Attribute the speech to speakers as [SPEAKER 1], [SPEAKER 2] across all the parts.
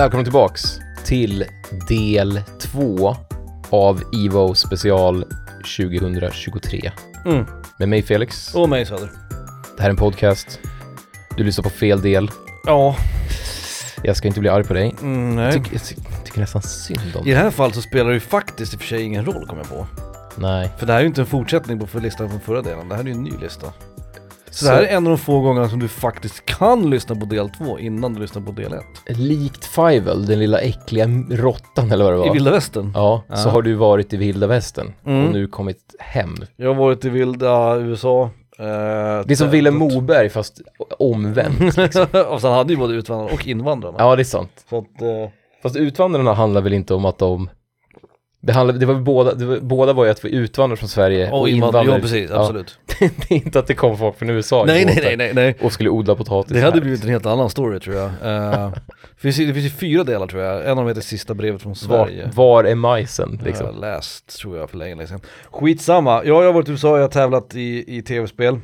[SPEAKER 1] Välkommen tillbaks till del två av Evo special 2023.
[SPEAKER 2] Mm.
[SPEAKER 1] Med mig Felix.
[SPEAKER 2] Och mig Söder.
[SPEAKER 1] Det här är en podcast. Du lyssnar på fel del.
[SPEAKER 2] Ja.
[SPEAKER 1] Jag ska inte bli arg på dig.
[SPEAKER 2] Mm,
[SPEAKER 1] Jag
[SPEAKER 2] nej.
[SPEAKER 1] tycker, jag ty- tycker nästan synd om
[SPEAKER 2] I
[SPEAKER 1] dig.
[SPEAKER 2] det här fallet så spelar det ju faktiskt i och för sig ingen roll kommer jag på.
[SPEAKER 1] Nej.
[SPEAKER 2] För det här är ju inte en fortsättning på listan från förra delen, det här är ju en ny lista. Så, det här är en av de få gångerna som du faktiskt kan lyssna på del 2 innan du lyssnar på del 1.
[SPEAKER 1] Likt Fivel, den lilla äckliga råttan eller vad det var.
[SPEAKER 2] I vilda västern.
[SPEAKER 1] Ja, så
[SPEAKER 2] Ja.
[SPEAKER 1] har du varit i vilda västern
[SPEAKER 2] Mm.
[SPEAKER 1] och nu kommit hem.
[SPEAKER 2] Jag har varit i vilda USA. Eh,
[SPEAKER 1] Det är som Willem Moberg fast omvänt.
[SPEAKER 2] och sen hade ju både utvandrarna och invandrarna.
[SPEAKER 1] Ja, det är sant.
[SPEAKER 2] Så att, eh,
[SPEAKER 1] Fast utvandrarna handlar väl inte om att de det, handlar, det var båda, det var, båda var ju att vi utvandrar från Sverige
[SPEAKER 2] och
[SPEAKER 1] och invandrar
[SPEAKER 2] ja precis,
[SPEAKER 1] Ja. Det är inte att det kom folk från USA
[SPEAKER 2] Nej nej nej nej nej.
[SPEAKER 1] och skulle odla potatis
[SPEAKER 2] Det hade
[SPEAKER 1] här.
[SPEAKER 2] blivit en helt annan story tror jag. Eh, det, finns, det finns ju fyra delar tror jag, en av dem heter Sista brevet från Sverige.
[SPEAKER 1] var, var är majsen
[SPEAKER 2] Jag
[SPEAKER 1] liksom?
[SPEAKER 2] har läst tror jag för länge, länge sedan. Skitsamma, ja, jag har varit i USA, jag har tävlat i, i tv-spel.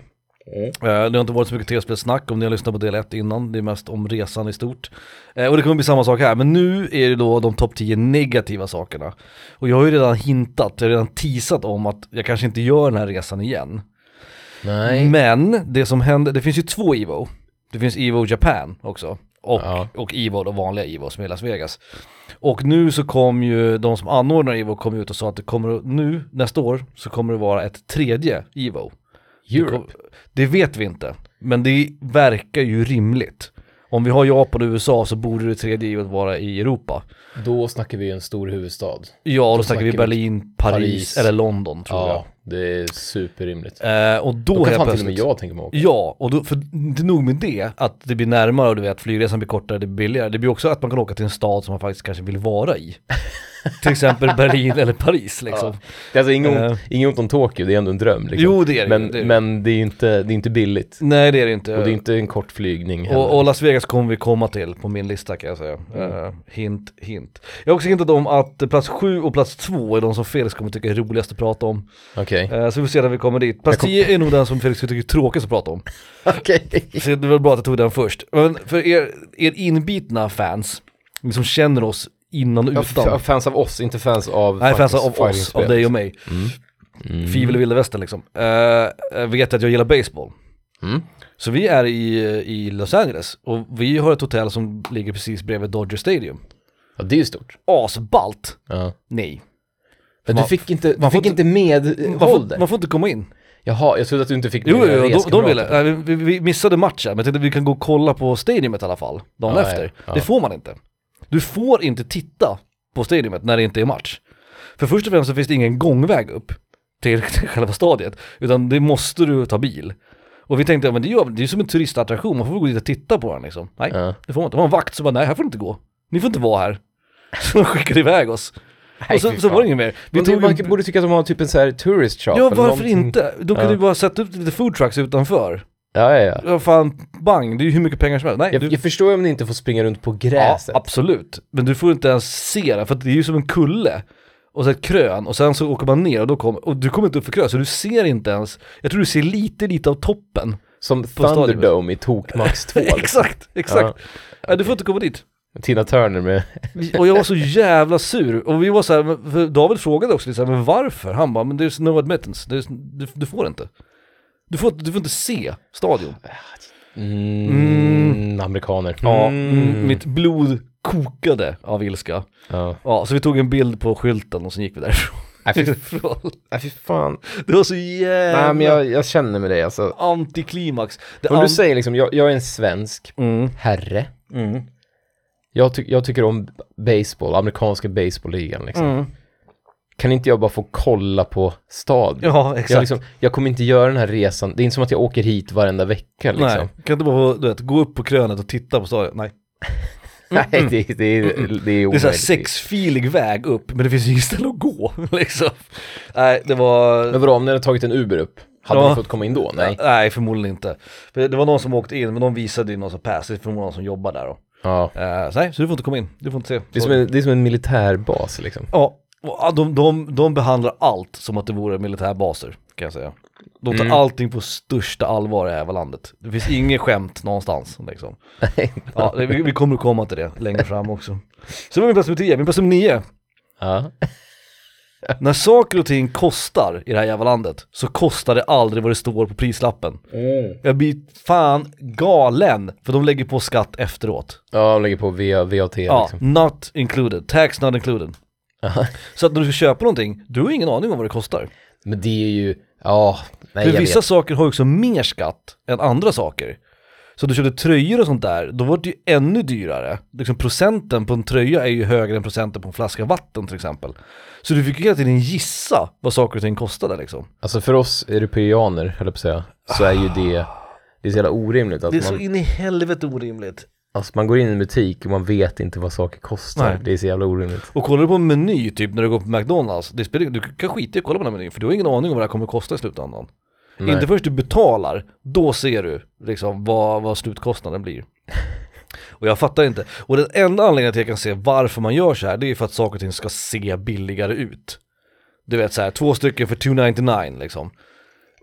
[SPEAKER 1] Mm.
[SPEAKER 2] Eh, det har inte varit så mycket tv-spelsnack om ni har lyssnat på del 1 innan, det är mest om resan i stort. Eh, och det kommer bli samma sak här, men nu är det då de topp 10 negativa sakerna. Och jag har ju redan hintat, jag har redan teasat om att jag kanske inte gör den här resan igen.
[SPEAKER 1] Nej.
[SPEAKER 2] Men det som hände, det finns ju två Evo. Det finns Evo Japan också. Och,
[SPEAKER 1] Ja.
[SPEAKER 2] och Evo, då vanliga Evo som är Las Vegas. Och nu så kom ju de som anordnar Evo kom ut och sa att det kommer, nu nästa år så kommer det vara ett tredje Evo. Det,
[SPEAKER 1] Europe.
[SPEAKER 2] kom, det vet vi inte, men det verkar ju rimligt. Om vi har Japan och USA så borde det tredje Evo vara i Europa.
[SPEAKER 1] Då snackar vi en stor huvudstad.
[SPEAKER 2] Ja, då,
[SPEAKER 1] Då
[SPEAKER 2] snackar vi Berlin, Paris,
[SPEAKER 1] Paris.
[SPEAKER 2] eller London tror
[SPEAKER 1] Ja, det är superrimligt.
[SPEAKER 2] Eh, och då,
[SPEAKER 1] Då kan fan till och med jag tänka mig åka.
[SPEAKER 2] Ja, och då, för inte nog med det, att det blir närmare och du vet flygresan blir kortare, det blir billigare. Det blir också att man kan åka till en stad som man faktiskt kanske vill vara i. till exempel Berlin eller Paris liksom.
[SPEAKER 1] Det är alltså inget ont,
[SPEAKER 2] Eh.
[SPEAKER 1] inget ont om Tokyo, det är ändå en dröm liksom.
[SPEAKER 2] Jo det är det
[SPEAKER 1] men,
[SPEAKER 2] det är
[SPEAKER 1] men det är ju inte, det är inte billigt.
[SPEAKER 2] Nej det är det inte.
[SPEAKER 1] Och det är inte en kort flygning
[SPEAKER 2] och, och Las Vegas kommer vi komma till på min lista kan jag säga. Eh, hint, hint. Jag har också hintat om att plats 7 och plats 2 är de som Felix kommer tycka är roligast att prata om.
[SPEAKER 1] Okej.
[SPEAKER 2] Eh, så vi får se när vi kommer dit.
[SPEAKER 1] Kom-
[SPEAKER 2] 10 är nog den som Felix tycker är tråkigast att prata om.
[SPEAKER 1] Okej.
[SPEAKER 2] Så det var bra att jag tog den först. Men för er, er inbitna fans, ni som känner oss innan och
[SPEAKER 1] Ja,
[SPEAKER 2] utan.
[SPEAKER 1] fans av oss, inte fans av
[SPEAKER 2] Nej, fans av oss, av dig och mig.
[SPEAKER 1] Mm. Mm.
[SPEAKER 2] Fivel och vilda västern liksom. Uh, vet att jag gillar baseball.
[SPEAKER 1] Mm.
[SPEAKER 2] Så vi är i, i Los Angeles och vi har ett hotell som ligger precis bredvid Dodger Stadium.
[SPEAKER 1] Ja, det är ju stort.
[SPEAKER 2] Asballt!
[SPEAKER 1] Ja.
[SPEAKER 2] Nej. Man-
[SPEAKER 1] du fick inte,
[SPEAKER 2] man
[SPEAKER 1] du
[SPEAKER 2] får
[SPEAKER 1] fick inte med
[SPEAKER 2] Man får, man får inte komma in.
[SPEAKER 1] Jaha, jag trodde att du inte fick
[SPEAKER 2] Jo, jo, jo de, de ville. Nej, vi, vi missade matchen, men jag tänkte att vi kan gå och kolla på stadiumet i alla fall, dagen
[SPEAKER 1] Ja,
[SPEAKER 2] efter.
[SPEAKER 1] ja, ja.
[SPEAKER 2] Det får man inte. Du får inte titta på stadiumet när det inte är match. För först och främst så finns det ingen gångväg upp till, till själva stadiet, utan det måste du ta bil. Och vi tänkte, ja, men det, gör, det är som en turistattraktion, man får gå dit och titta på den liksom. Nej,
[SPEAKER 1] Ja.
[SPEAKER 2] det får man inte. Det var en vakt som bara, nej här får du inte gå. Ni får inte vara här. Så de skickade iväg oss.
[SPEAKER 1] Nej,
[SPEAKER 2] och så, så var det inget mer. Vi tog
[SPEAKER 1] man
[SPEAKER 2] en-
[SPEAKER 1] borde tycka att de har typ en sån här tourist shop
[SPEAKER 2] Ja varför inte? De kunde
[SPEAKER 1] Ja.
[SPEAKER 2] ju bara sätta upp lite food trucks utanför.
[SPEAKER 1] Ja, ja, ja.
[SPEAKER 2] Ja fan, bang, det är ju hur mycket pengar som helst. Nej,
[SPEAKER 1] Jag,
[SPEAKER 2] du,
[SPEAKER 1] jag förstår om ni inte får springa runt på
[SPEAKER 2] ja,
[SPEAKER 1] gräset.
[SPEAKER 2] absolut. Men du får inte ens se det, för det är ju som en kulle. Och så ett krön, och sen så åker man ner och då kommer, och du kommer inte upp för krön, så du ser inte ens, jag tror du ser lite, lite av toppen.
[SPEAKER 1] Som. Thunderdome i Tok Max 2. liksom.
[SPEAKER 2] exakt, exakt. Ja. du får inte komma dit.
[SPEAKER 1] Tina Turner med...
[SPEAKER 2] Och jag var så jävla sur, och vi var så här, för David frågade också lite så här, men varför? Han bara, men there's no admittance, there's, du, du får inte. Du får, du får inte se stadion.
[SPEAKER 1] Mm, amerikaner.
[SPEAKER 2] Ja,
[SPEAKER 1] Mm.
[SPEAKER 2] mm. mitt blod kokade av ilska.
[SPEAKER 1] Ja.
[SPEAKER 2] Ja, så vi tog en bild på skylten och sen gick vi därifrån.
[SPEAKER 1] Nej, fy, nej, fy fan.
[SPEAKER 2] Det var så jävla
[SPEAKER 1] Nej, men jag, jag känner med dig alltså.
[SPEAKER 2] antiklimax. Det
[SPEAKER 1] Om
[SPEAKER 2] an-
[SPEAKER 1] du säger liksom, jag, jag är en svensk
[SPEAKER 2] Mm,
[SPEAKER 1] herre.
[SPEAKER 2] mm,
[SPEAKER 1] Jag, ty jag tycker om baseball, amerikanska baseballligan liksom.
[SPEAKER 2] mm.
[SPEAKER 1] Kan inte jag bara få kolla på stadion?
[SPEAKER 2] Ja,
[SPEAKER 1] Jag,
[SPEAKER 2] exakt.
[SPEAKER 1] liksom, jag kommer inte göra den här resan, det är inte som att jag åker hit varenda vecka liksom.
[SPEAKER 2] Nej, kan inte bara få, du vet, gå upp på krönet och titta på stadion? Nej.
[SPEAKER 1] Nej, det, det, det, är, är
[SPEAKER 2] Det är
[SPEAKER 1] omöjligt.
[SPEAKER 2] såhär sexfilig väg upp, men det finns inget ställe att gå liksom. Nej, det var...
[SPEAKER 1] Men vadå, om ni hade tagit en Uber upp, hade
[SPEAKER 2] Ja.
[SPEAKER 1] ni fått komma in då? Nej.
[SPEAKER 2] Nej, förmodligen inte. För det var någon som åkte in, men de visade ju någon som pass, det är förmodligen någon som jobbar där då.
[SPEAKER 1] Ja.
[SPEAKER 2] Eh, så nej, så du får inte komma in, du får inte se.
[SPEAKER 1] Det är, som en, det är som en militärbas liksom.
[SPEAKER 2] Ja, Och de, de, de behandlar allt som att det vore militärbaser, kan jag säga. De tar
[SPEAKER 1] Mm.
[SPEAKER 2] allting på största allvar i det här landet. Det finns inget skämt någonstans liksom. Ja, vi, vi kommer att komma till det längre fram också. Så var min plats nummer 10, min plats nummer 9.
[SPEAKER 1] ja.
[SPEAKER 2] När saker och ting kostar i det här jävla landet så kostar det aldrig vad det står på prislappen. Jag blir fan galen för de lägger på skatt efteråt.
[SPEAKER 1] Ja, de lägger på V- VAT
[SPEAKER 2] Ja,
[SPEAKER 1] liksom.
[SPEAKER 2] not included, tax not included. Så att när du ska köpa någonting, du har ingen aning om vad det kostar.
[SPEAKER 1] Men det är ju, ja, nej
[SPEAKER 2] För vissa
[SPEAKER 1] vet.
[SPEAKER 2] saker har ju också mer skatt än andra saker. Så du köpte tröjor och sånt där, då var det ju ännu dyrare. Liksom procenten på en tröja är ju högre än procenten på en flaska vatten till exempel. Så du fick ju hela tiden gissa vad saker och ting kostade liksom.
[SPEAKER 1] Alltså för oss europeaner, höll jag på att säga, så är ju det, det är så jävla orimligt att
[SPEAKER 2] Det är så
[SPEAKER 1] man,
[SPEAKER 2] in i helvete orimligt.
[SPEAKER 1] alltså man går in i en butik och man vet inte vad saker kostar.
[SPEAKER 2] Nej.
[SPEAKER 1] Det är så jävla orimligt.
[SPEAKER 2] Och kollar du på en meny typ när du går på McDonalds, det spelar, du kan skita i att kolla på den här menyn för du har ingen aning om vad det här kommer att kosta i slutändan.
[SPEAKER 1] Nej.
[SPEAKER 2] Inte först du betalar, då ser du liksom vad, vad slutkostnaden blir. Och jag fattar inte. Och den enda anledningen till att jag kan se varför man gör så här, det är för att saker och ting ska se billigare ut. Du vet så här, två stycken för 299 liksom.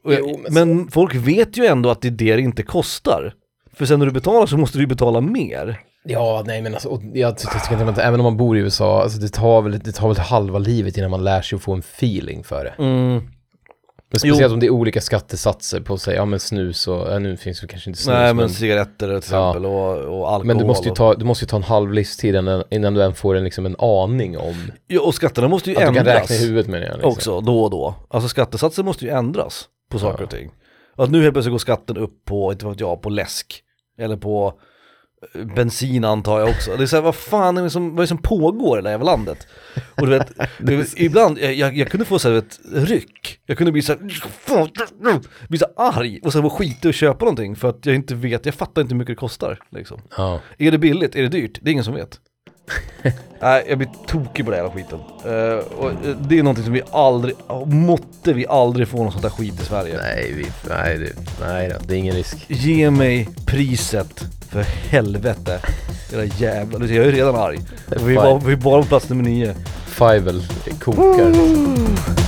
[SPEAKER 2] Jag,
[SPEAKER 1] Jo, men
[SPEAKER 2] men folk vet ju ändå att det är det det inte kostar. För sen när du betalar så måste du ju betala mer.
[SPEAKER 1] Ja, nej men alltså, jag ty- tycker inte att även om man bor i USA, alltså det tar väl, det tar väl halva livet innan man lär sig att få en feeling för det. Men speciellt om det är olika skattesatser på sig, ja men snus och, ja, nu finns det kanske inte snus
[SPEAKER 2] Nej men
[SPEAKER 1] men,
[SPEAKER 2] cigaretter till exempel och, och alkohol.
[SPEAKER 1] men du måste ju ta, du måste ta en halv livstid innan, innan du än får en, liksom en aning om,
[SPEAKER 2] Ja, och skatterna måste ju
[SPEAKER 1] att du kan
[SPEAKER 2] ändras
[SPEAKER 1] räkna i huvudet menar jag. Liksom.
[SPEAKER 2] också då och då. Alltså skattesatser måste ju ändras på saker
[SPEAKER 1] Ja.
[SPEAKER 2] och ting. Att nu helt plötsligt går skatten upp på, inte vet jag, på läsk. Eller på bensin antar jag också. Det är så här, vad fan är det som, vad är det som pågår i det här jävla landet? Och du vet, du, ibland, jag, jag, kunde få så här ett ryck. Jag kunde bli så här, fan, bli så arg och sen vara skita och köpa någonting för att jag inte vet, jag fattar inte hur mycket det kostar liksom.
[SPEAKER 1] Ja.
[SPEAKER 2] Är det billigt? Är det dyrt? Det är ingen som vet. Nej, jag blir tokig på den jävla skiten. Eh, och eh, det är någonting som vi aldrig, måtte vi aldrig få något sånt där skit i Sverige.
[SPEAKER 1] Nej, vi, nej, det, nej då, det är ingen risk.
[SPEAKER 2] Ge mig priset, för helvete. Era jävla, du ser, jag är redan arg. Vi, var, vi är bara på plats nummer nio.
[SPEAKER 1] Fivel kokar.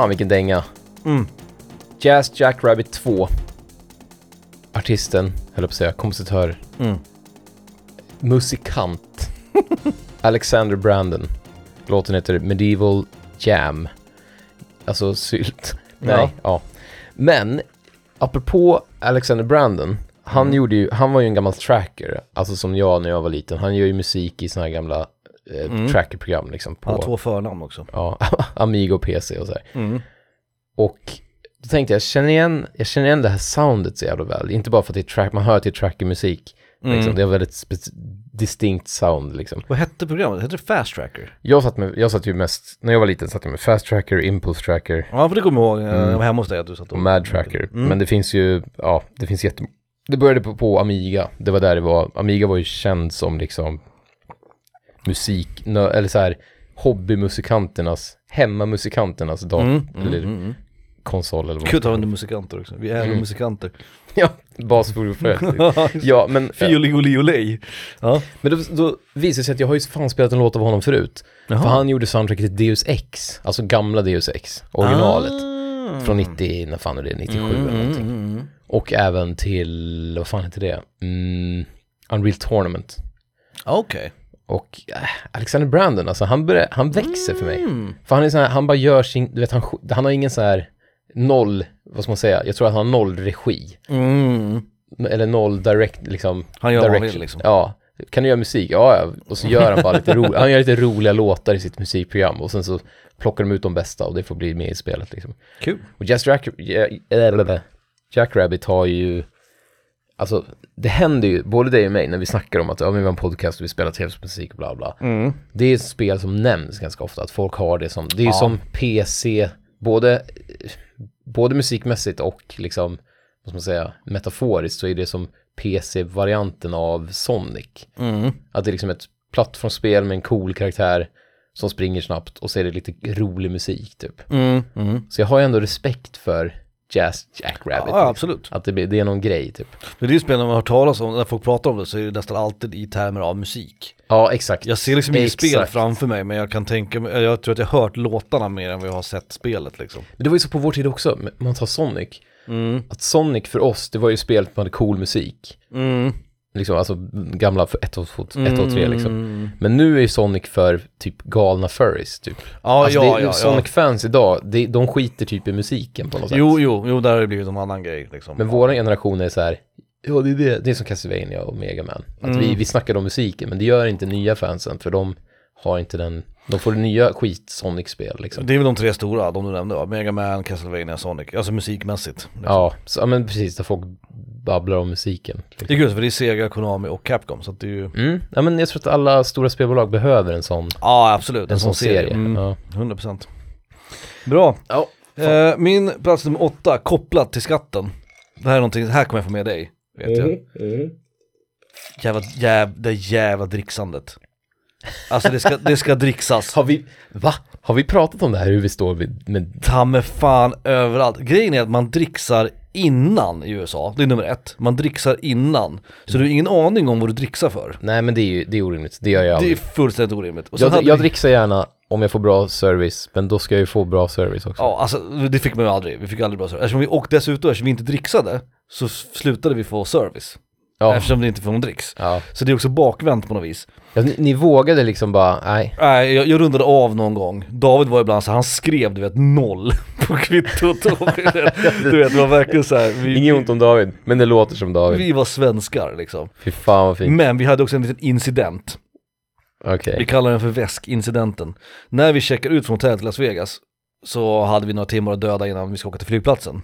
[SPEAKER 1] Fan vilken dänga.
[SPEAKER 2] Mm.
[SPEAKER 1] Jazz Jack Rabbit 2. Artisten, höll jag på att säga, kompositör,
[SPEAKER 2] Mm.
[SPEAKER 1] musikant. Alexander Brandon. Låten heter Medieval Jam. Alltså sylt. Nej,
[SPEAKER 2] Ja.
[SPEAKER 1] ja. Men, apropå Alexander Brandon. Han,
[SPEAKER 2] Mm.
[SPEAKER 1] gjorde ju, han var ju en gammal tracker, alltså som jag när jag var liten. Han gör ju musik i såna här gamla eh,
[SPEAKER 2] Mm.
[SPEAKER 1] trackerprogram liksom.
[SPEAKER 2] Han har
[SPEAKER 1] På,
[SPEAKER 2] två förnamn också.
[SPEAKER 1] ja, Amiga och PC och så här.
[SPEAKER 2] Mm.
[SPEAKER 1] Och då tänkte jag, jag känner igen, jag känner igen det här soundet så jävla väl. Inte bara för att det är track, man hör att det är trackermusik. Liksom.
[SPEAKER 2] Mm.
[SPEAKER 1] Det är en väldigt distinkt sound liksom.
[SPEAKER 2] Vad hette programmet? Hette det Fast Tracker?
[SPEAKER 1] Jag satt, med, jag satt ju mest, när jag var liten satt jag med Fast Tracker, Impulse Tracker
[SPEAKER 2] Ja, för det kommer jag ihåg.
[SPEAKER 1] Mm.
[SPEAKER 2] Jag var hemma hos dig att du satt
[SPEAKER 1] och Mad Tracker.
[SPEAKER 2] Mm.
[SPEAKER 1] Men det finns ju, ja, det finns jätte... Det började på, på Amiga. Det var där det var, Amiga var ju känd som liksom musik, eller så här hobbymusikanternas, hemmamusikanternas dag,
[SPEAKER 2] Mm. Mm.
[SPEAKER 1] eller
[SPEAKER 2] Mm. Mm.
[SPEAKER 1] konsol eller vad
[SPEAKER 2] Kul att
[SPEAKER 1] man
[SPEAKER 2] ha
[SPEAKER 1] ska
[SPEAKER 2] under musikanter också. Vi är
[SPEAKER 1] Mm.
[SPEAKER 2] musikanter.
[SPEAKER 1] Ja, basfordonsförare. ja, men,
[SPEAKER 2] Fiolioliolej. Ja.
[SPEAKER 1] men då, då visade det sig att jag har ju fan spelat en låt av honom förut.
[SPEAKER 2] Jaha.
[SPEAKER 1] För han gjorde soundtracket till Deus Ex, alltså gamla Deus Ex, originalet.
[SPEAKER 2] Ah.
[SPEAKER 1] Från 90, när fan är det, 97 eller någonting.
[SPEAKER 2] mm.
[SPEAKER 1] Och även till, vad fan heter det? Mm, Unreal Tournament.
[SPEAKER 2] Okej.
[SPEAKER 1] Och äh, Alexander Brandon, alltså han, börjar, han växer för mig.
[SPEAKER 2] Mm.
[SPEAKER 1] För han är sån här, han bara gör sin, du vet han, han har ingen så här noll, vad ska man säga, jag tror att han har noll regi.
[SPEAKER 2] Mm.
[SPEAKER 1] Eller noll direct, liksom.
[SPEAKER 2] Han gör vad han vill liksom.
[SPEAKER 1] Ja. Kan du göra musik? Ja, ja. Och så gör han bara lite ro, han gör lite roliga låtar i sitt musikprogram och sen så plockar de ut de bästa och det får bli med i spelet liksom.
[SPEAKER 2] Kul.
[SPEAKER 1] Och Just Jack, ja, Jack Rabbit har ju, alltså det händer ju, både dig och mig när vi snackar om att ja, vi har en podcast och vi spelar tv-musik och bla bla.
[SPEAKER 2] Mm.
[SPEAKER 1] Det är ett spel som nämns ganska ofta, att folk har det som, det är ju
[SPEAKER 2] Ja.
[SPEAKER 1] som PC, både, både musikmässigt och liksom, vad ska man säga, metaforiskt så är det som PC-varianten av Sonic.
[SPEAKER 2] Mm.
[SPEAKER 1] Att det är liksom ett plattformsspel med en cool karaktär som springer snabbt och så är det lite rolig musik typ.
[SPEAKER 2] Mm. Mm.
[SPEAKER 1] Så jag har ju ändå respekt för Jazz Jack Rabbit.
[SPEAKER 2] Ja, absolut.
[SPEAKER 1] Att det, det är någon grej typ.
[SPEAKER 2] Det är spel när man hört talas om, när folk pratar om det så är det nästan alltid i termer av musik.
[SPEAKER 1] Ja, exakt.
[SPEAKER 2] Jag ser liksom inget spel framför mig men jag kan tänka mig, jag tror att jag har hört låtarna mer än vad jag har sett spelet liksom.
[SPEAKER 1] Men det var ju så på vår tid också, man tar Sonic.
[SPEAKER 2] Mm.
[SPEAKER 1] Att Sonic för oss, det var ju spelet hade cool musik.
[SPEAKER 2] Mm.
[SPEAKER 1] Liksom, alltså gamla för 1 och 2 och 3 liksom.
[SPEAKER 2] Mm.
[SPEAKER 1] Men nu är Sonic för typ galna furries typ.
[SPEAKER 2] Ja,
[SPEAKER 1] alltså
[SPEAKER 2] ja,
[SPEAKER 1] det,
[SPEAKER 2] ja, ja.
[SPEAKER 1] Sonic-fans idag, det, de skiter typ i musiken på något sätt.
[SPEAKER 2] Jo, jo, jo, där har det blivit en annan grej liksom.
[SPEAKER 1] Men vår generation är så här, ja det är det, det är som Castlevania och Mega Man. Att
[SPEAKER 2] Mm.
[SPEAKER 1] vi, vi snackade om musiken, men det gör inte nya fansen, för de har inte den, de får nya skit Sonic-spel liksom.
[SPEAKER 2] Det är väl de tre stora, de du nämnde va? Mega Man, Castlevania, Sonic. Alltså musikmässigt. Liksom.
[SPEAKER 1] Ja, så, ja, men precis, där folk babblar om musiken.
[SPEAKER 2] Det
[SPEAKER 1] Liksom.
[SPEAKER 2] är kul för det är Sega, Konami och Capcom så att det är ju
[SPEAKER 1] Mm, ja men jag tror att alla stora spelbolag behöver en sån,
[SPEAKER 2] Ja absolut,
[SPEAKER 1] en sån serie.
[SPEAKER 2] Mm,
[SPEAKER 1] Ja.
[SPEAKER 2] 100% Bra.
[SPEAKER 1] Ja.
[SPEAKER 2] Eh, min plats nummer åtta, kopplat till skatten. Det här är någonting, här kommer jag få med dig. Vet jag. Jävla, jäv, det jävla dricksandet. Alltså det ska, det ska dricksas.
[SPEAKER 1] Har vi, va? Har vi pratat om det här, hur vi står vid, med,
[SPEAKER 2] Ta med fan överallt. Grejen är att man dricksar innan i USA, det är nummer ett. Man dricksar innan. Så du har ingen aning om vad du dricksar för.
[SPEAKER 1] nej men det är ju, det är orimligt, det gör jag
[SPEAKER 2] Det är
[SPEAKER 1] aldrig.
[SPEAKER 2] fullständigt orimligt. Och
[SPEAKER 1] Jag,
[SPEAKER 2] hade
[SPEAKER 1] jag
[SPEAKER 2] vi-
[SPEAKER 1] dricksar gärna om jag får bra service, men då ska jag ju få bra service också.
[SPEAKER 2] Ja, alltså det fick man ju aldrig. Vi fick aldrig bra service. Eftersom vi, och dessutom, eftersom vi inte dricksade, så slutade vi få service.
[SPEAKER 1] Ja.
[SPEAKER 2] Eftersom det inte får någon dricks.
[SPEAKER 1] Ja.
[SPEAKER 2] Så det är också bakvänt på något vis.
[SPEAKER 1] Ja, ni, ni vågade liksom bara, nej.
[SPEAKER 2] Nej, jag, jag rundade av någon gång. David var ibland så han skrev du vet noll på kvittot. Du vet, det var verkligen så här. Vi,
[SPEAKER 1] Inget ont om David, men det låter som David.
[SPEAKER 2] vi var svenskar liksom.
[SPEAKER 1] Fy fan vad fint.
[SPEAKER 2] Men vi hade också en liten incident.
[SPEAKER 1] Okej.
[SPEAKER 2] Vi kallar den för väskincidenten. När vi checkar ut från hotellet till Las Vegas så hade vi några timmar att döda innan vi ska åka till flygplatsen.